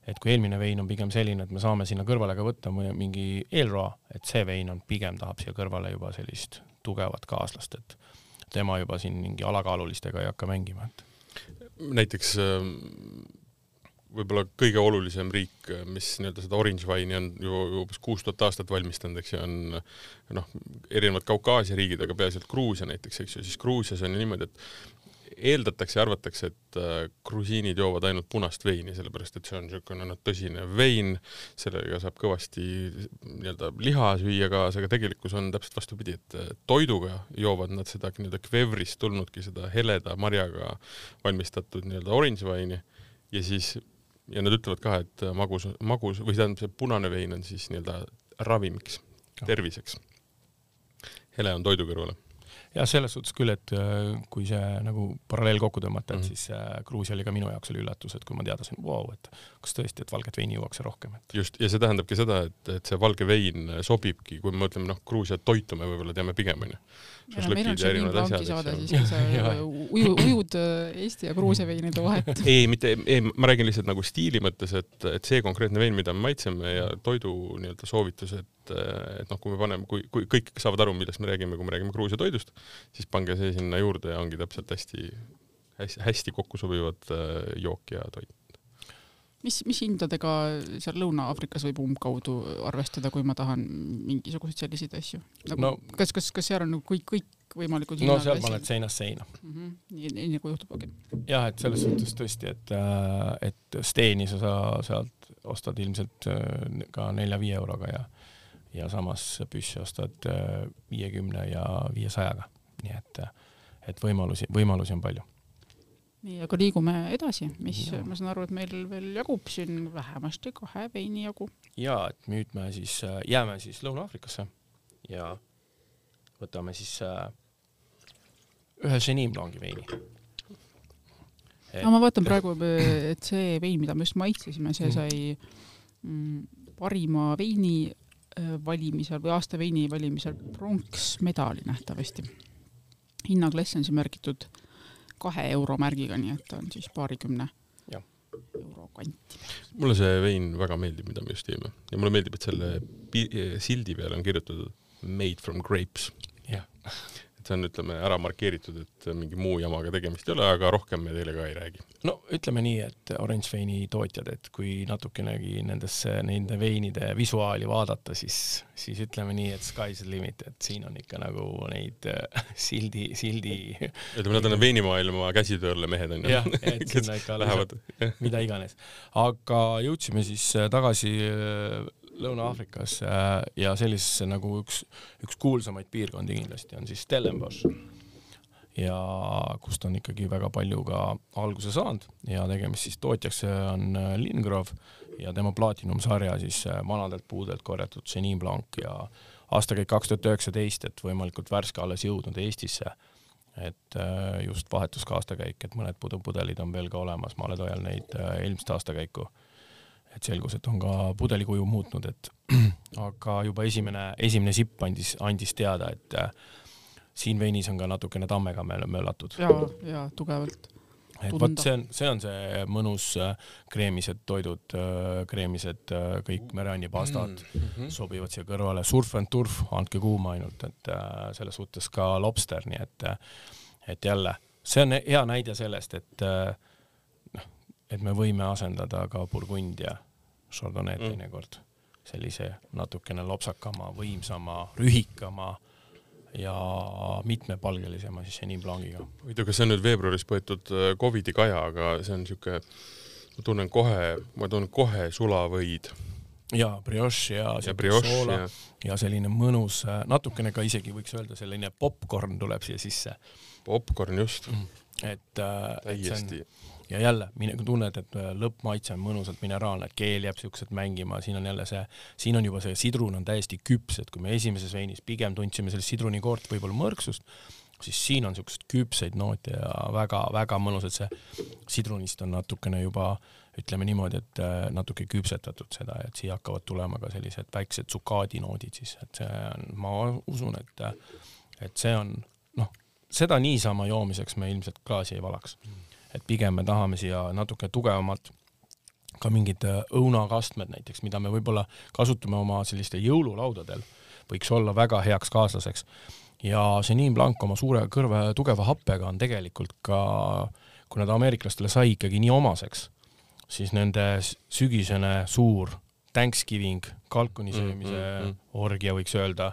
Speaker 2: et kui eelmine vein on pigem selline, et me saame sinna kõrvale ka võtta mingi eelroa, et see vein on pigem tahab siia kõrvale juba sellist tugevat kaaslast, et tema juba siin mingi alakaalulistega ei hakka mängima, et
Speaker 3: näiteks ähm, võib-olla kõige olulisem riik, mis nii-öelda seda orange wine'i on ju umbes kuus tuhat aastat valmistanud, eks ju, on noh, erinevad Kaukaasia riigid, aga peaasjalt Gruusia näiteks, eks ju, siis Gruusias on ju niimoodi, et eeldatakse ja arvatakse, et äh, grusiinid joovad ainult punast veini, sellepärast et see on niisugune noh, tõsine vein, sellega saab kõvasti nii-öelda liha süüa kaasa, aga tegelikkus on täpselt vastupidi, et äh, toiduga joovad nad seda nii-öelda kvevrist tulnudki seda heleda marjaga valmistatud nii-öelda orange wine'i ja siis ja nad ütlevad ka, et magus, magus või tähendab, see punane vein on siis nii-öelda ravimiks, terviseks. hele on toidu kõrvale
Speaker 2: jah, selles suhtes küll, et äh, kui see nagu paralleel kokku tõmmata, et mm -hmm. siis äh, Gruusia oli ka minu jaoks oli üllatus, et kui ma teadasin, vau, et kas tõesti, et valget veini juuakse rohkem, et.
Speaker 3: just, ja see tähendabki seda, et, et see valge vein sobibki, kui me mõtleme, noh, Gruusia toitu me võib-olla teame pigem, onju
Speaker 1: ujud äh, Eesti ja Gruusia veinide vahet.
Speaker 3: ei, mitte, ei, ma räägin lihtsalt nagu stiili mõttes, et, et see konkreetne vein, mida me maitseme ja toidu nii-öelda soovitused, et noh, kui me paneme, kui, kui kõik saavad aru, millest me räägime, kui me räägime Gruusia toidust, siis pange see sinna juurde ja ongi täpselt hästi, hästi, hästi kokku sobivad äh, jook ja toit
Speaker 1: mis, mis hindadega seal Lõuna-Aafrikas võib umbkaudu arvestada, kui ma tahan mingisuguseid selliseid asju nagu, no,? kas, kas, kas seal on nagu kõik, kõik võimalikud
Speaker 2: no seal paned seinast seina mm.
Speaker 1: -hmm. nii, nii nagu juhtub, okei
Speaker 2: okay.. jah, et selles suhtes tõesti, et, äh, et steeni sa sealt ostad ilmselt äh, ka nelja-viie euroga ja, ja samas püssi ostad äh, viiekümne ja viiesajaga, nii et, et võimalusi, võimalusi on palju
Speaker 1: nii, aga liigume edasi, mis, ma saan aru, et meil veel jagub siin vähemasti kahe veini jagu.
Speaker 2: ja, et nüüd me siis äh, jääme siis Lõuna-Aafrikasse ja võtame siis äh, ühe Chenin Blanc'i veini.
Speaker 1: Et... no ma vaatan praegu, et see vein, mida me just maitsesime, see mm. sai mm, parima veini äh, valimisel või aasta veini valimisel pronksmedali nähtavasti. hinnaklass on siin märgitud kahe euro märgiga, nii et ta on siis paarikümne ja. euro kanti.
Speaker 3: mulle see vein väga meeldib, mida me just jõime ja mulle meeldib, et selle sildi peale on kirjutatud made from grapes.
Speaker 2: jah
Speaker 3: see on, ütleme, ära markeeritud, et mingi muu jamaga tegemist ei ole, aga rohkem me teile ka ei räägi.
Speaker 2: no ütleme nii, et orange veini tootjad, et kui natukenegi nendesse, nende veinide visuaali vaadata, siis, siis ütleme nii, et sky's the limit, et siin on ikka nagu neid äh, sildi, sildi
Speaker 3: ütleme, nad on veinimaailma käsitööle mehed onju.
Speaker 2: jah, et sinna ikka lähevad mida iganes. aga jõudsime siis äh, tagasi äh, Lõuna-Aafrikas ja sellisesse nagu üks, üks kuulsamaid piirkondi kindlasti on siis Stellenbosch ja kust on ikkagi väga palju ka alguse saanud ja tegemist siis tootjaks on Lingrove ja tema Platinum sarja siis vanadelt puudelt korjatud Chenin Blanc ja aastakäik kaks tuhat üheksateist, et võimalikult värske alles jõudnud Eestisse. et äh, just vahetus ka aastakäik, et mõned pudelid on veel ka olemas, ma alles hoian neid äh, eelmist aastakäiku et selgus, et on ka pudelikuju muutnud, et aga juba esimene, esimene sipp andis, andis teada, et äh, siin veinis on ka natukene tammega möllatud.
Speaker 1: ja, ja tugevalt.
Speaker 2: et vot see on, see on see mõnus äh, kreemised toidud äh,, kreemised äh, kõik mereannipastad mm -hmm. sobivad siia kõrvale, surf and turf, andke kuuma ainult, et äh, selles suhtes ka lobster, nii et, et jälle, see on hea näide sellest, et äh, et me võime asendada ka Burgund ja Chardonnay mm. teinekord sellise natukene lopsakama, võimsama, rühikama ja mitmepalgelisema siis Chenin Blanciga.
Speaker 3: huvitav, kas see on nüüd veebruaris võetud äh, Covidi kaja, aga see on niisugune, ma tunnen kohe, ma tunnen kohe sulavõid.
Speaker 2: ja brioche ja,
Speaker 3: ja, brioche, ja.
Speaker 2: ja selline mõnus, äh, natukene ka isegi võiks öelda, selline popkorn tuleb siia sisse.
Speaker 3: popkorn, just mm..
Speaker 2: et, äh,
Speaker 3: et see on
Speaker 2: ja jälle, kui tunned, et äh, lõppmaitse on mõnusalt mineraalne, keel jääb siukselt mängima, siin on jälle see, siin on juba see sidrun on täiesti küps, et kui me esimeses veinis pigem tundsime sellest sidrunikoort võib-olla mõrksust, siis siin on siukseid küpseid noote ja väga-väga mõnusad, see sidrunist on natukene juba ütleme niimoodi, et äh, natuke küpsetatud seda, et siia hakkavad tulema ka sellised väiksed tsukaadinoodid siis, et see on, ma usun, et, et see on noh, seda niisama joomiseks me ilmselt klaasi ei valaks. Mm et pigem me tahame siia natuke tugevamalt ka mingid äh, õunakastmed näiteks, mida me võib-olla kasutame oma selliste jõululaudadel, võiks olla väga heaks kaaslaseks. ja Chenin Blanc oma suure kõrve tugeva happega on tegelikult ka, kuna ta ameeriklastele sai ikkagi nii omaseks, siis nende sügisene suur Thanksgiving, kalkuni söömise mm, mm, mm. orgia võiks öelda,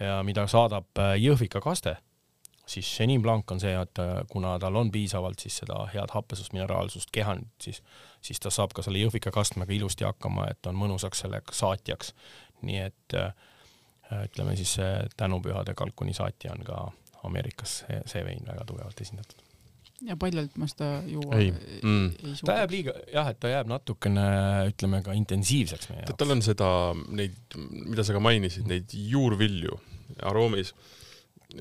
Speaker 2: ja mida saadab äh, Jõhvika kaste, siis Chenin Blanc on see, et äh, kuna tal on piisavalt siis seda head happesust, mineraalsust, kehand, siis, siis ta saab ka selle Jõhvika kastmega ilusti hakkama, et on mõnusaks selle saatjaks. nii et äh, ütleme siis see tänupühade kalkuni saatja on ka Ameerikas see, see vein väga tugevalt esindatud
Speaker 1: ja paljalt ma seda juua
Speaker 3: ei, mm.
Speaker 2: ei suuda. ta jääb liiga, jah, et ta jääb natukene, ütleme ka intensiivseks meie jaoks.
Speaker 3: tal on seda, neid, mida sa ka mainisid, neid juurvilju aroomis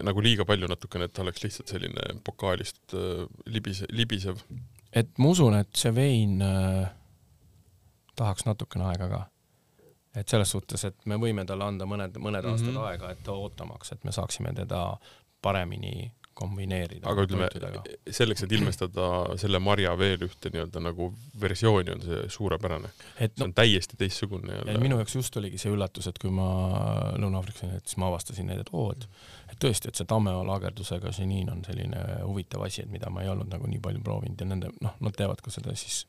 Speaker 3: nagu liiga palju natukene, et ta oleks lihtsalt selline pokaalist äh, libise, libisev.
Speaker 2: et ma usun, et see vein äh, tahaks natukene aega ka. et selles suhtes, et me võime talle anda mõned, mõned mm -hmm. aastad aega, et ootamaks, et me saaksime teda paremini kombineerida.
Speaker 3: aga ütleme, selleks, et ilmestada selle marja veel ühte nii-öelda nagu versiooni, on see suurepärane. see on no, täiesti teistsugune.
Speaker 2: minu jaoks just oligi see üllatus, et kui ma Lõuna-Aafrikas olin, et siis ma avastasin neid, et oo, et et tõesti, et see Tammemaa lagerdusega ženiin on selline huvitav asi, et mida ma ei olnud nagu nii palju proovinud ja nende, noh, nad teevad ka seda siis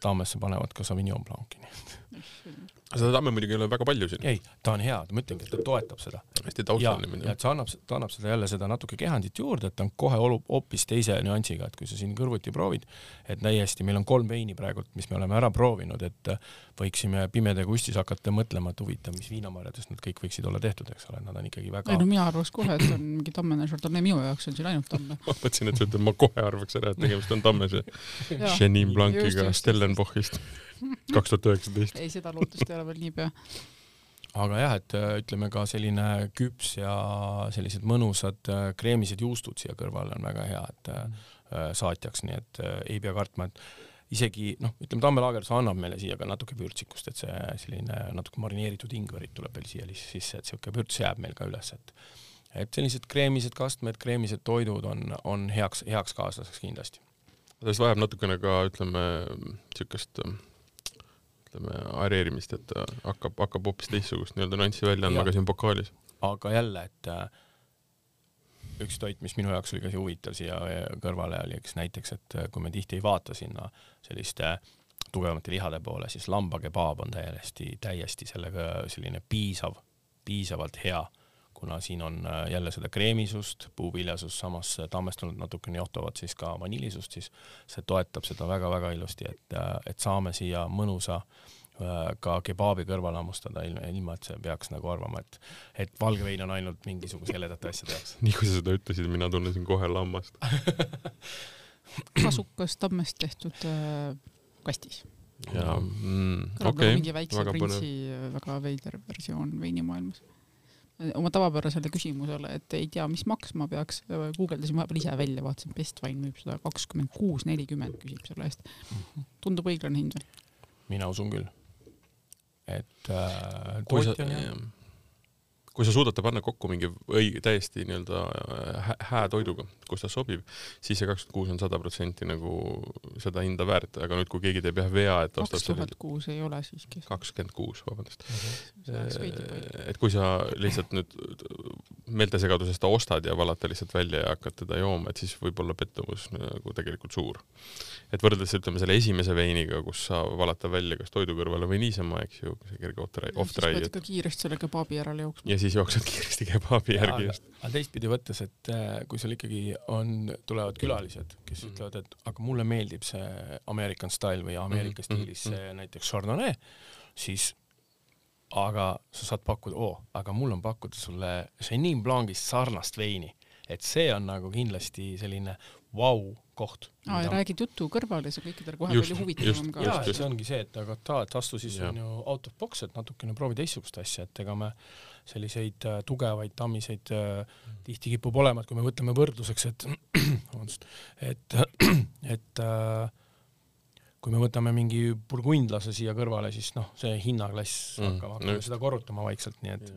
Speaker 2: Tammesse panevad ka Sauvignon Blanc'i, nii et
Speaker 3: seda tamme muidugi ei ole väga palju siin.
Speaker 2: ei, ta on hea, ma ütlengi, et ta toetab seda.
Speaker 3: hästi taustaline.
Speaker 2: ja et see annab, ta annab seda jälle seda natuke kehandit juurde, et ta on kohe olu-, hoopis teise nüansiga, et kui sa siin kõrvuti proovid, et täiesti, meil on kolm veini praegult, mis me oleme ära proovinud, et võiksime Pimeda Kustis hakata mõtlema, et huvitav, mis viinamarjadest nad kõik võiksid olla tehtud, eks ole, nad on ikkagi väga
Speaker 1: ei no mina arvaks kohe, et on mingi Tammene Chardonnay, minu jaoks on siin ainult Tamme.
Speaker 3: ma mõtlesin, et sa ütled, ma kohe arvaks ära, et tegemist on Tammese Chenin Blanciga Stellenbochist kaks tuhat üheksateist.
Speaker 1: ei, seda lootust ei ole veel niipea.
Speaker 2: aga jah, et äh, ütleme ka selline küps ja sellised mõnusad äh, kreemised juustud siia kõrvale on väga hea, et mm. saatjaks, nii et ei pea kartma, et isegi noh, ütleme Tamme laagerus annab meile siia ka natuke vürtsikust, et see selline natuke marineeritud ingverit tuleb veel siia sisse, et siuke vürts jääb meil ka üles, et et sellised kreemised kastmed, kreemised toidud on, on heaks, heaks kaaslaseks kindlasti.
Speaker 3: Sellest vajab natukene ka ütleme niisugust ütleme, areerimist, et hakkab, hakkab hoopis teistsugust nii-öelda nüanssi välja andma ka siin pokaalis.
Speaker 2: aga jälle, et äh, üks toit, mis minu jaoks oli ka huvitav siia kõrvale, oli üks näiteks, et äh, kui me tihti ei vaata sinna selliste tugevamate lihade poole, siis lambakebaab on täiesti, täiesti sellega selline piisav, piisavalt hea kuna siin on äh, jälle seda kreemisust, puuviljasust, samas tammestunud natukene johtuvat siis ka vanillisust, siis see toetab seda väga-väga ilusti, et, äh, et saame siia mõnusa äh, ka kebaabi kõrvale hammustada ilma, ilma et see peaks nagu arvama, et, et valge vein on ainult mingisuguse heledate asjade jaoks.
Speaker 3: nii kui sa seda ütlesid, mina tunnesin kohe lammast
Speaker 1: kasukas tammest tehtud äh, kastis.
Speaker 3: jaa, mm, okei
Speaker 1: okay,. mingi väikse printsi väga veider versioon veinimaailmas oma tavapärasele küsimusele, et ei tea, mis maksma peaks, guugeldasin vahepeal ise välja, vaatasin, Bestwine müüb seda kakskümmend kuus, nelikümmend küsib selle eest. tundub õiglane hind või?
Speaker 2: mina usun küll. et äh,
Speaker 3: tootja on hea kui sa suudad ta panna kokku mingi õige, täiesti nii-öelda äh, hää toiduga, kus ta sobib, siis see kakskümmend kuus on sada protsenti nagu seda hinda väärt, aga nüüd, kui keegi teeb jah vea, et
Speaker 1: kaks tuhat kuus ei ole siiski.
Speaker 3: kakskümmend kuus, vabandust mm. -hmm. et kui sa lihtsalt nüüd meeltesegadusest ostad ja valad ta lihtsalt välja ja hakkad teda jooma, et siis võib olla pettumus nagu tegelikult suur. et võrreldes ütleme selle esimese veiniga, kus sa valad ta välja kas toidu kõrvale või niisama, eks ju, see kerge off-dry.
Speaker 1: siis pead ikka kiiresti selle kebaabi järele jooksma
Speaker 3: siis jooksed kiiresti kebaabi järgi just.
Speaker 2: aga teistpidi võttes, et äh, kui sul ikkagi on, tulevad külalised, kes mm. ütlevad, et aga mulle meeldib see American style või Ameerika mm. stiilis see mm. näiteks Chardonnay, siis aga sa saad pakkuda, oo, aga mul on pakkuda sulle Chenin Blanc'ist sarnast veini, et see on nagu kindlasti selline vau wow, koht.
Speaker 1: aa, ja räägid juttu kõrvale, see kõikidele kohe palju huvitavam ka.
Speaker 2: jaa, see ongi see, et aga ta, et astu siis on ju out of box, et natukene proovi teistsugust asja, et ega me selliseid äh, tugevaid tammiseid äh, tihti kipub olema, et kui me võtame võrdluseks, et vabandust, et, et äh, kui me võtame mingi burgundlase siia kõrvale, siis noh, see hinnaklass mm, hakkab, hakkame no. seda korrutama vaikselt, nii et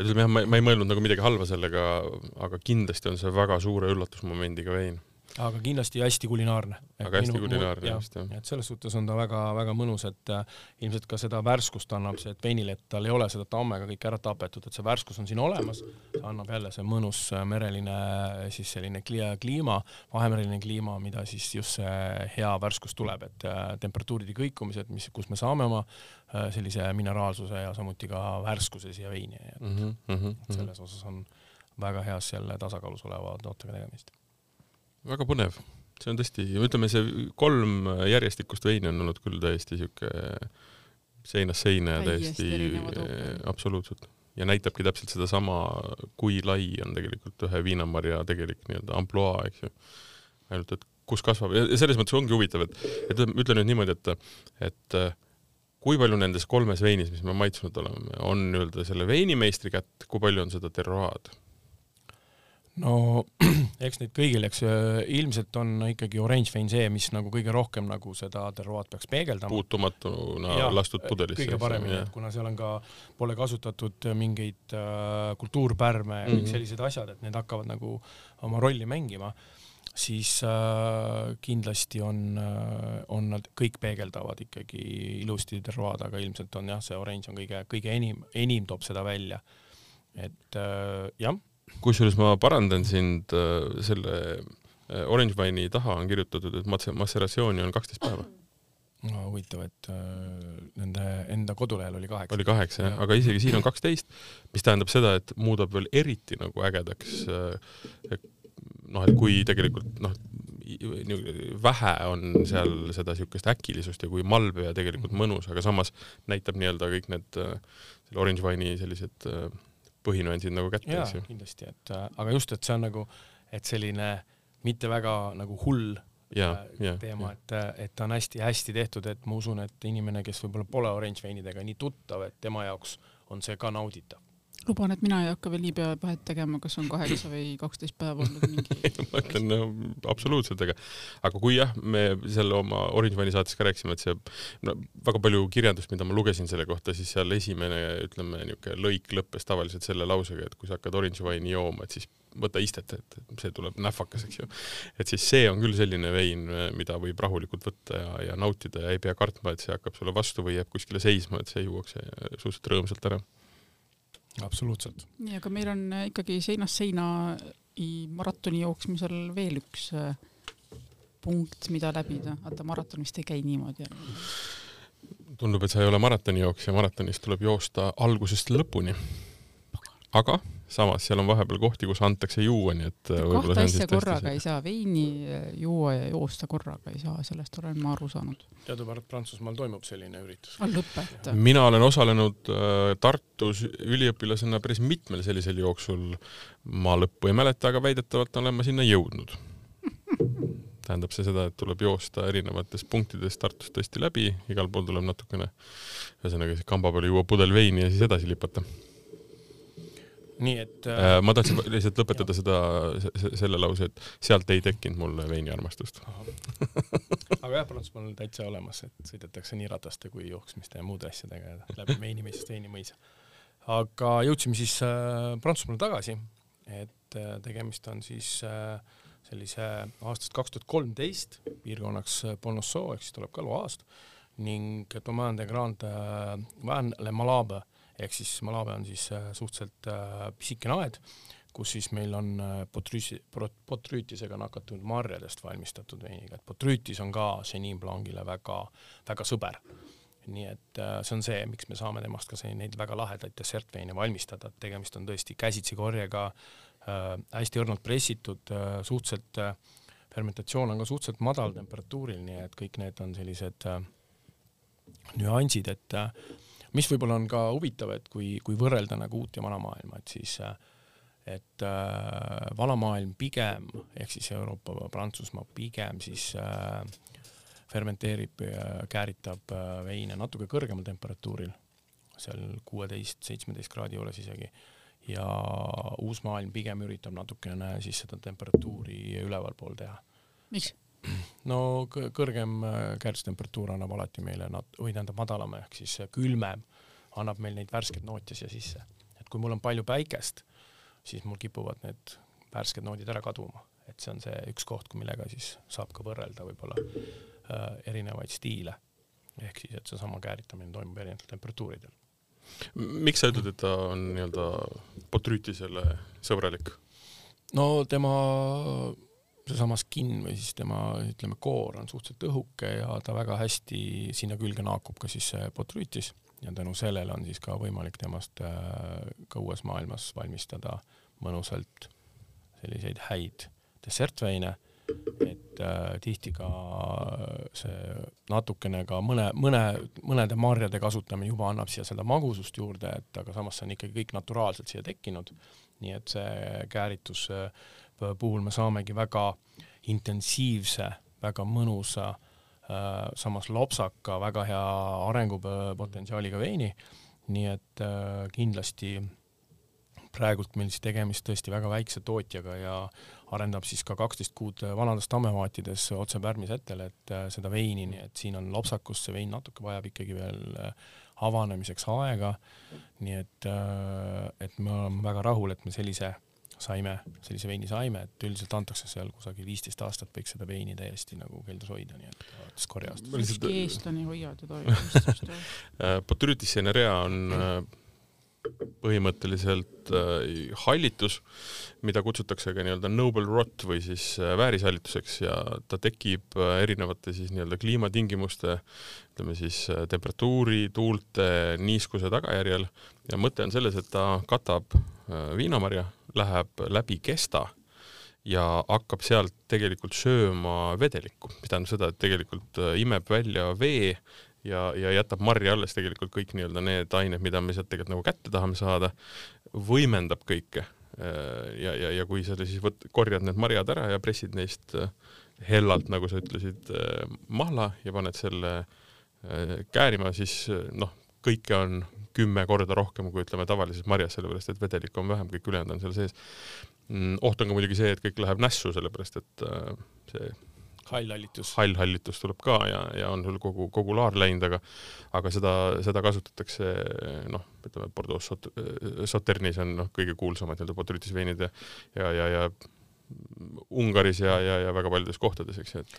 Speaker 3: et ütleme jah, ma, ma ei mõelnud nagu midagi halba sellega, aga kindlasti on see väga suure üllatusmomendiga vein
Speaker 2: aga kindlasti hästi kulinaarne.
Speaker 3: aga hästi kulinaarne just jah.
Speaker 2: et selles suhtes on ta väga-väga mõnus, et äh, ilmselt ka seda värskust annab see, et veinilett, tal ei ole seda tammega kõik ära tapetud, et see värskus on siin olemas, annab jälle see mõnus äh, mereline äh, siis selline kliima, vahemereline kliima, mida siis just see hea värskus tuleb, et temperatuuride kõikumised, mis, kus me saame oma sellise mineraalsuse ja samuti ka värskuse siia veini, et mm -hmm, mm -hmm. selles osas on väga heas jälle tasakaalus oleva tootega tegemist
Speaker 3: väga põnev, see on tõesti, ütleme see kolm järjestikust veini on olnud küll täiesti siuke seinast seina ja täiesti absoluutselt ja näitabki täpselt sedasama, kui lai on tegelikult ühe viinamarja tegelik nii-öelda ampluaa, eks ju. ainult, et kus kasvab ja selles mõttes ongi huvitav, et, et ütle nüüd niimoodi, et, et kui palju nendes kolmes veinis, mis me maitsnud oleme, on nii-öelda selle veinimeistri kätt, kui palju on seda terroaad?
Speaker 2: No eks neid kõigil, eks äh, ilmselt on ikkagi oranž vein see, mis nagu kõige rohkem nagu seda terroaad peaks peegeldama.
Speaker 3: puutumatuna ja, lastud pudelisse.
Speaker 2: kõige paremini, et kuna seal on ka, pole kasutatud mingeid äh, kultuurpärme mm -hmm. kõik sellised asjad, et need hakkavad nagu oma rolli mängima, siis äh, kindlasti on äh,, on nad, kõik peegeldavad ikkagi ilusti terroaad, aga ilmselt on jah, see oranž on kõige, kõige enim, enim toob seda välja. et äh, jah
Speaker 3: kusjuures ma parandan sind, äh, selle äh, Orange Wine'i taha on kirjutatud, et masseratsiooni on kaksteist päeva.
Speaker 2: no huvitav, et äh, nende enda kodulehel oli kaheksa.
Speaker 3: oli kaheksa jah, aga isegi siin on kaksteist, mis tähendab seda, et muudab veel eriti nagu ägedaks noh, et kui tegelikult noh, vähe on seal seda niisugust äkilisust ja kui malbe ja tegelikult mõnus, aga samas näitab nii-öelda kõik need selle Orange Wine'i sellised äh, põhinüansid nagu kätte,
Speaker 2: eks ju. kindlasti, et äh, aga just, et see on nagu, et selline mitte väga nagu hull ja, äh, ja, teema, et, äh, et ta on hästi-hästi tehtud, et ma usun, et inimene, kes võib-olla pole oranž veinidega nii tuttav, et tema jaoks on see ka nauditav
Speaker 1: luban, et mina ei hakka veel nii pea vahet tegema, kas on kaheksa või kaksteist päeva olnud mingi
Speaker 3: ma ütlen no, absoluutselt, aga aga kui jah, me selle oma Orange Wine'i saates ka rääkisime, et see no väga palju kirjandust, mida ma lugesin selle kohta, siis seal esimene, ütleme niisugune lõik lõppes tavaliselt selle lausega, et kui sa hakkad Orange Wine'i jooma, et siis võta istet, et see tuleb nähvakas, eks ju. et siis see on küll selline vein, mida võib rahulikult võtta ja, ja nautida ja ei pea kartma, et see hakkab sulle vastu või jääb kuskile seisma, et see juuakse suhteliselt rõõmsalt ära
Speaker 2: absoluutselt.
Speaker 1: nii, aga meil on äh, ikkagi seinast seina maratoni jooksmisel veel üks äh, punkt, mida läbida, vaata maraton vist ei käi niimoodi.
Speaker 3: tundub, et sa ei ole maratonijooksja, maratonist tuleb joosta algusest lõpuni. aga samas seal on vahepeal kohti, kus antakse juua, nii et
Speaker 1: äh, kahte asja korraga see. ei saa, veini juua ja joosta korraga ei saa, sellest olen ma aru saanud.
Speaker 2: teadupärast Prantsusmaal toimub selline üritus.
Speaker 1: Lõpeta.
Speaker 3: mina olen osalenud äh, Tartus üliõpilasena päris mitmel sellisel jooksul. ma lõppu ei mäleta, aga väidetavalt olen ma sinna jõudnud tähendab see seda, et tuleb joosta erinevatest punktidest Tartust tõesti läbi, igal pool tuleb natukene, ühesõnaga siis kamba peale juua pudel veini ja siis edasi lipata
Speaker 2: nii et
Speaker 3: äh, äh,. ma tahtsin lihtsalt lõpetada seda, selle lause, et sealt ei tekkinud mulle veiniarmastust.
Speaker 2: aga jah, Prantsusmaal on täitsa olemas, et sõidetakse nii rataste kui jooksmiste ja muude asjadega läbi veinimeisest veinimõisa. aga jõudsime siis äh, Prantsusmaale tagasi, et äh, tegemist on siis äh, sellise aastast kaks tuhat kolmteist piirkonnaks äh, Bonosso ehk siis tuleb ka Loast ning Domaine de Grand äh, Van Le Malabe ehk siis Malawi on siis äh, suhteliselt äh, pisikene aed, kus siis meil on äh, potrüüsi, potrüütisega nakatunud marjadest valmistatud veiniga, et potrüütis on ka Chenin Blancile väga, väga sõber. nii et see on see, miks me saame temast ka neid väga lahedaid dessertveine valmistada, et tegemist on tõesti käsitsi korjega äh,, hästi õrnalt pressitud äh,, suhteliselt äh, fermentatsioon on ka suhteliselt madal temperatuuril, nii et kõik need on sellised äh, nüansid, et äh, mis võib-olla on ka huvitav, et kui, kui võrrelda nagu uut ja vana maailma, et siis et äh, vana maailm pigem ehk siis Euroopa, Prantsusmaa pigem siis äh, fermenteerib ja kääritab äh, veine natuke kõrgemal temperatuuril, seal kuueteist, seitsmeteist kraadi juures isegi, ja uus maailm pigem üritab natukene siis seda temperatuuri ülevalpool teha.
Speaker 1: miks?
Speaker 2: No kõrgem äh, kärstemperatuur annab alati meile nat-, või tähendab madalam ehk siis külmem annab meil neid värskeid noote siia sisse. et kui mul on palju päikest, siis mul kipuvad need värsked noodid ära kaduma, et see on see üks koht, millega siis saab ka võrrelda võib-olla äh, erinevaid stiile. ehk siis, et seesama kääritamine toimub erinevatel temperatuuridel.
Speaker 3: miks sa ütled, et ta on nii-öelda botrüütisele sõbralik?
Speaker 2: no tema seesama skin või siis tema ütleme, koor on suhteliselt õhuke ja ta väga hästi sinna külge naakub ka siis see botrüütis ja tänu sellele on siis ka võimalik temast äh, ka uues maailmas valmistada mõnusalt selliseid häid dessertveine, et äh, tihti ka see natukene ka mõne, mõne, mõnede marjade kasutamine juba annab siia seda magusust juurde, et aga samas see on ikkagi kõik naturaalselt siia tekkinud. nii et see kääritus äh, puhul me saamegi väga intensiivse, väga mõnusa äh,, samas lopsaka, väga hea arengupotentsiaaliga veini. nii et äh, kindlasti praegult meil siis tegemist tõesti väga väikse tootjaga ja arendab siis ka kaksteist kuud vanades tammemaatides otse pärmisettel, et äh, seda veini, nii et siin on lopsakust, see vein natuke vajab ikkagi veel avanemiseks aega. nii et, et me oleme väga rahul, et me sellise saime, sellise veini saime, et üldiselt antakse seal kusagil viisteist aastat võiks seda veini täiesti nagu keldris hoida, nii et alates korjast.
Speaker 1: ükski eestlane ei hoia teda.
Speaker 3: Botrytis cinerea on põhimõtteliselt äh, hallitus, mida kutsutakse ka nii-öelda noble rot või siis äh, väärishallituseks ja ta tekib äh, erinevate siis nii-öelda kliimatingimuste, ütleme siis äh, temperatuuri, tuulte, niiskuse tagajärjel ja mõte on selles, et ta katab äh, viinamarja, läheb läbi kesta ja hakkab sealt tegelikult sööma vedelikku, mis tähendab seda, et tegelikult äh, imeb välja vee ja, ja jätab marja alles tegelikult kõik nii-öelda need ained, mida me sealt tegelikult nagu kätte tahame saada, võimendab kõike. ja, ja, ja kui sa siis võt-, korjad need marjad ära ja pressid neist äh, hellalt, nagu sa ütlesid, äh, mahla ja paned selle äh, käärima, siis noh, kõike on kümme korda rohkem kui ütleme tavalises marjas, sellepärast et vedelikku on vähem, kõik ülejäänud on seal sees. Mm, oht on ka muidugi see, et kõik läheb nässu, sellepärast et see
Speaker 2: hall-hallitus.
Speaker 3: hall-hallitus tuleb ka ja, ja on sul kogu, kogu laar läinud, aga aga seda, seda kasutatakse noh, ütleme Bordeaux Sot-, Sauternis on noh, kõige kuulsamad nii-öelda botrytis veinid ja ja, ja, ja Ungaris ja, ja, ja väga paljudes kohtades, eks ju, et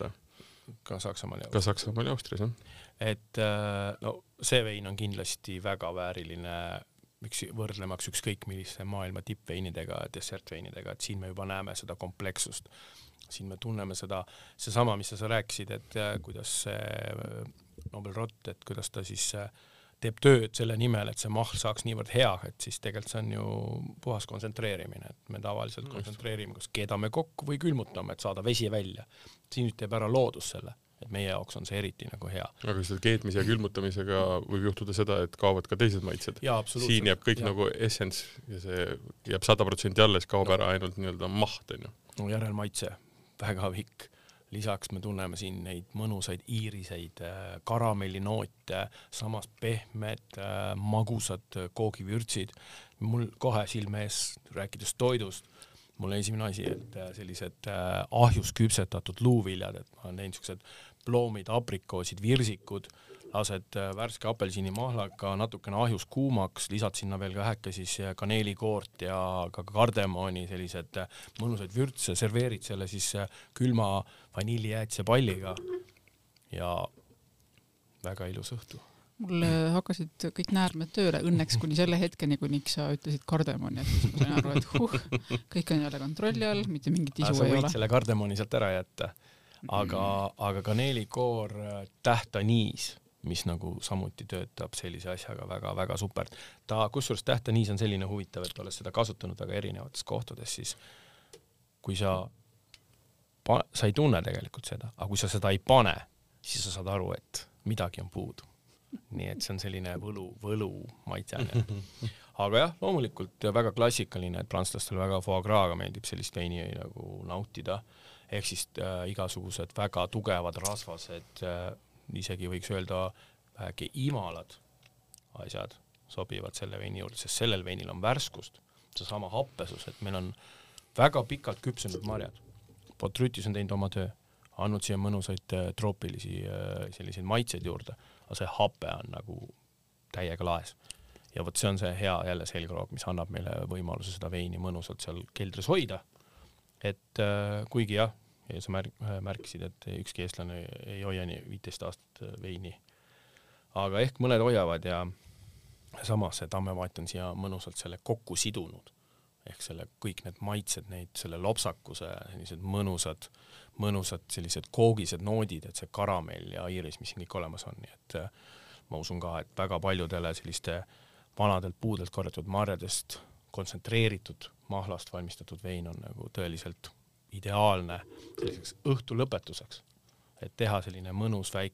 Speaker 2: ka Saksamaal ja
Speaker 3: ka Saksamaal ja Austrias, jah.
Speaker 2: et no see vein on kindlasti väga vääriline miks võrdlemaks ükskõik milliste maailma tippveinidega, dessertveinidega, et siin me juba näeme seda komplekssust siin me tunneme seda, seesama, mis sa, sa rääkisid, et äh, kuidas see äh, Nobel Rott, et kuidas ta siis äh, teeb tööd selle nimel, et see mahl saaks niivõrd hea, et siis tegelikult see on ju puhas kontsentreerimine, et me tavaliselt Just. kontsentreerime, kas keedame kokku või külmutame, et saada vesi välja. siin nüüd teeb ära loodus selle, et meie jaoks on see eriti nagu hea.
Speaker 3: aga selle keetmise ja külmutamisega võib juhtuda seda, et kaovad ka teised maitsed. siin jääb kõik ja. nagu essence ja see jääb sada protsenti alles, kaob no. ära ainult nii-öelda maht, onju.
Speaker 2: no järelmaitse väga pikk. Lisaks me tunneme siin neid mõnusaid iiriseid äh, karamellinoote, samas pehmed äh, magusad koogivürtsid. mul kohe silme ees, rääkides toidust, mul esimene asi, et äh, sellised ahjus küpsetatud luuviljad, et ma olen teinud siuksed ploomid, aprikoosid, virsikud lased äh, värske apelsinimahlaga natukene ahjus kuumaks, lisad sinna veel väheke siis äh, kaneelikoort ja ka kardemoni, sellised äh, mõnusaid vürtse, serveerid selle siis külma vanillijäätisepalliga ja väga ilus õhtu
Speaker 1: mul hakkasid kõik näärmed tööle õnneks kuni selle hetkeni, kuniks sa ütlesid kardemoni, et siis ma sain aru, et huh, kõik on jälle kontrolli all, mitte mingit isu ei ole. sa võid
Speaker 2: selle kardemoni sealt ära jätta, aga mm., aga kaneelikoor, tähtaniis mis nagu samuti töötab sellise asjaga väga-väga super. ta, kusjuures tähtaniis on selline huvitav, et olles seda kasutanud väga erinevates kohtades, siis kui sa, sa ei tunne tegelikult seda, aga kui sa seda ei pane, siis sa saad aru, et midagi on puudu. nii et see on selline võlu, võlu maitse onju. aga jah, loomulikult väga klassikaline, et prantslastele väga foie gras'ga meeldib sellist veini nagu nautida, ehk siis äh, igasugused väga tugevad rasvased äh, isegi võiks öelda vähegi imalad asjad sobivad selle veini juurde, sest sellel veinil on värskust, seesama happesus, et meil on väga pikalt küpsenud marjad. Botrytis on teinud oma töö, andnud siia mõnusaid äh, troopilisi äh, selliseid maitseid juurde, aga see hape on nagu täiega laes. ja vot see on see hea jälle selgroog, mis annab meile võimaluse seda veini mõnusalt seal keldris hoida et äh, kuigi jah, sa märk-, märkisid, et ükski eestlane ei hoia nii viiteist aastat äh, veini. aga ehk mõned hoiavad ja samas see tammevaat on siia mõnusalt selle kokku sidunud. ehk selle, kõik need maitsed, neid, selle lopsakuse, sellised mõnusad, mõnusad sellised koogised noodid, et see karamell ja iiris, mis siin kõik olemas on, nii et äh, ma usun ka, et väga paljudele selliste vanadelt puudelt korjatud marjadest kontsentreeritud mahlast valmistatud vein on nagu tõeliselt ideaalne selliseks õhtu lõpetuseks. et teha selline mõnus väike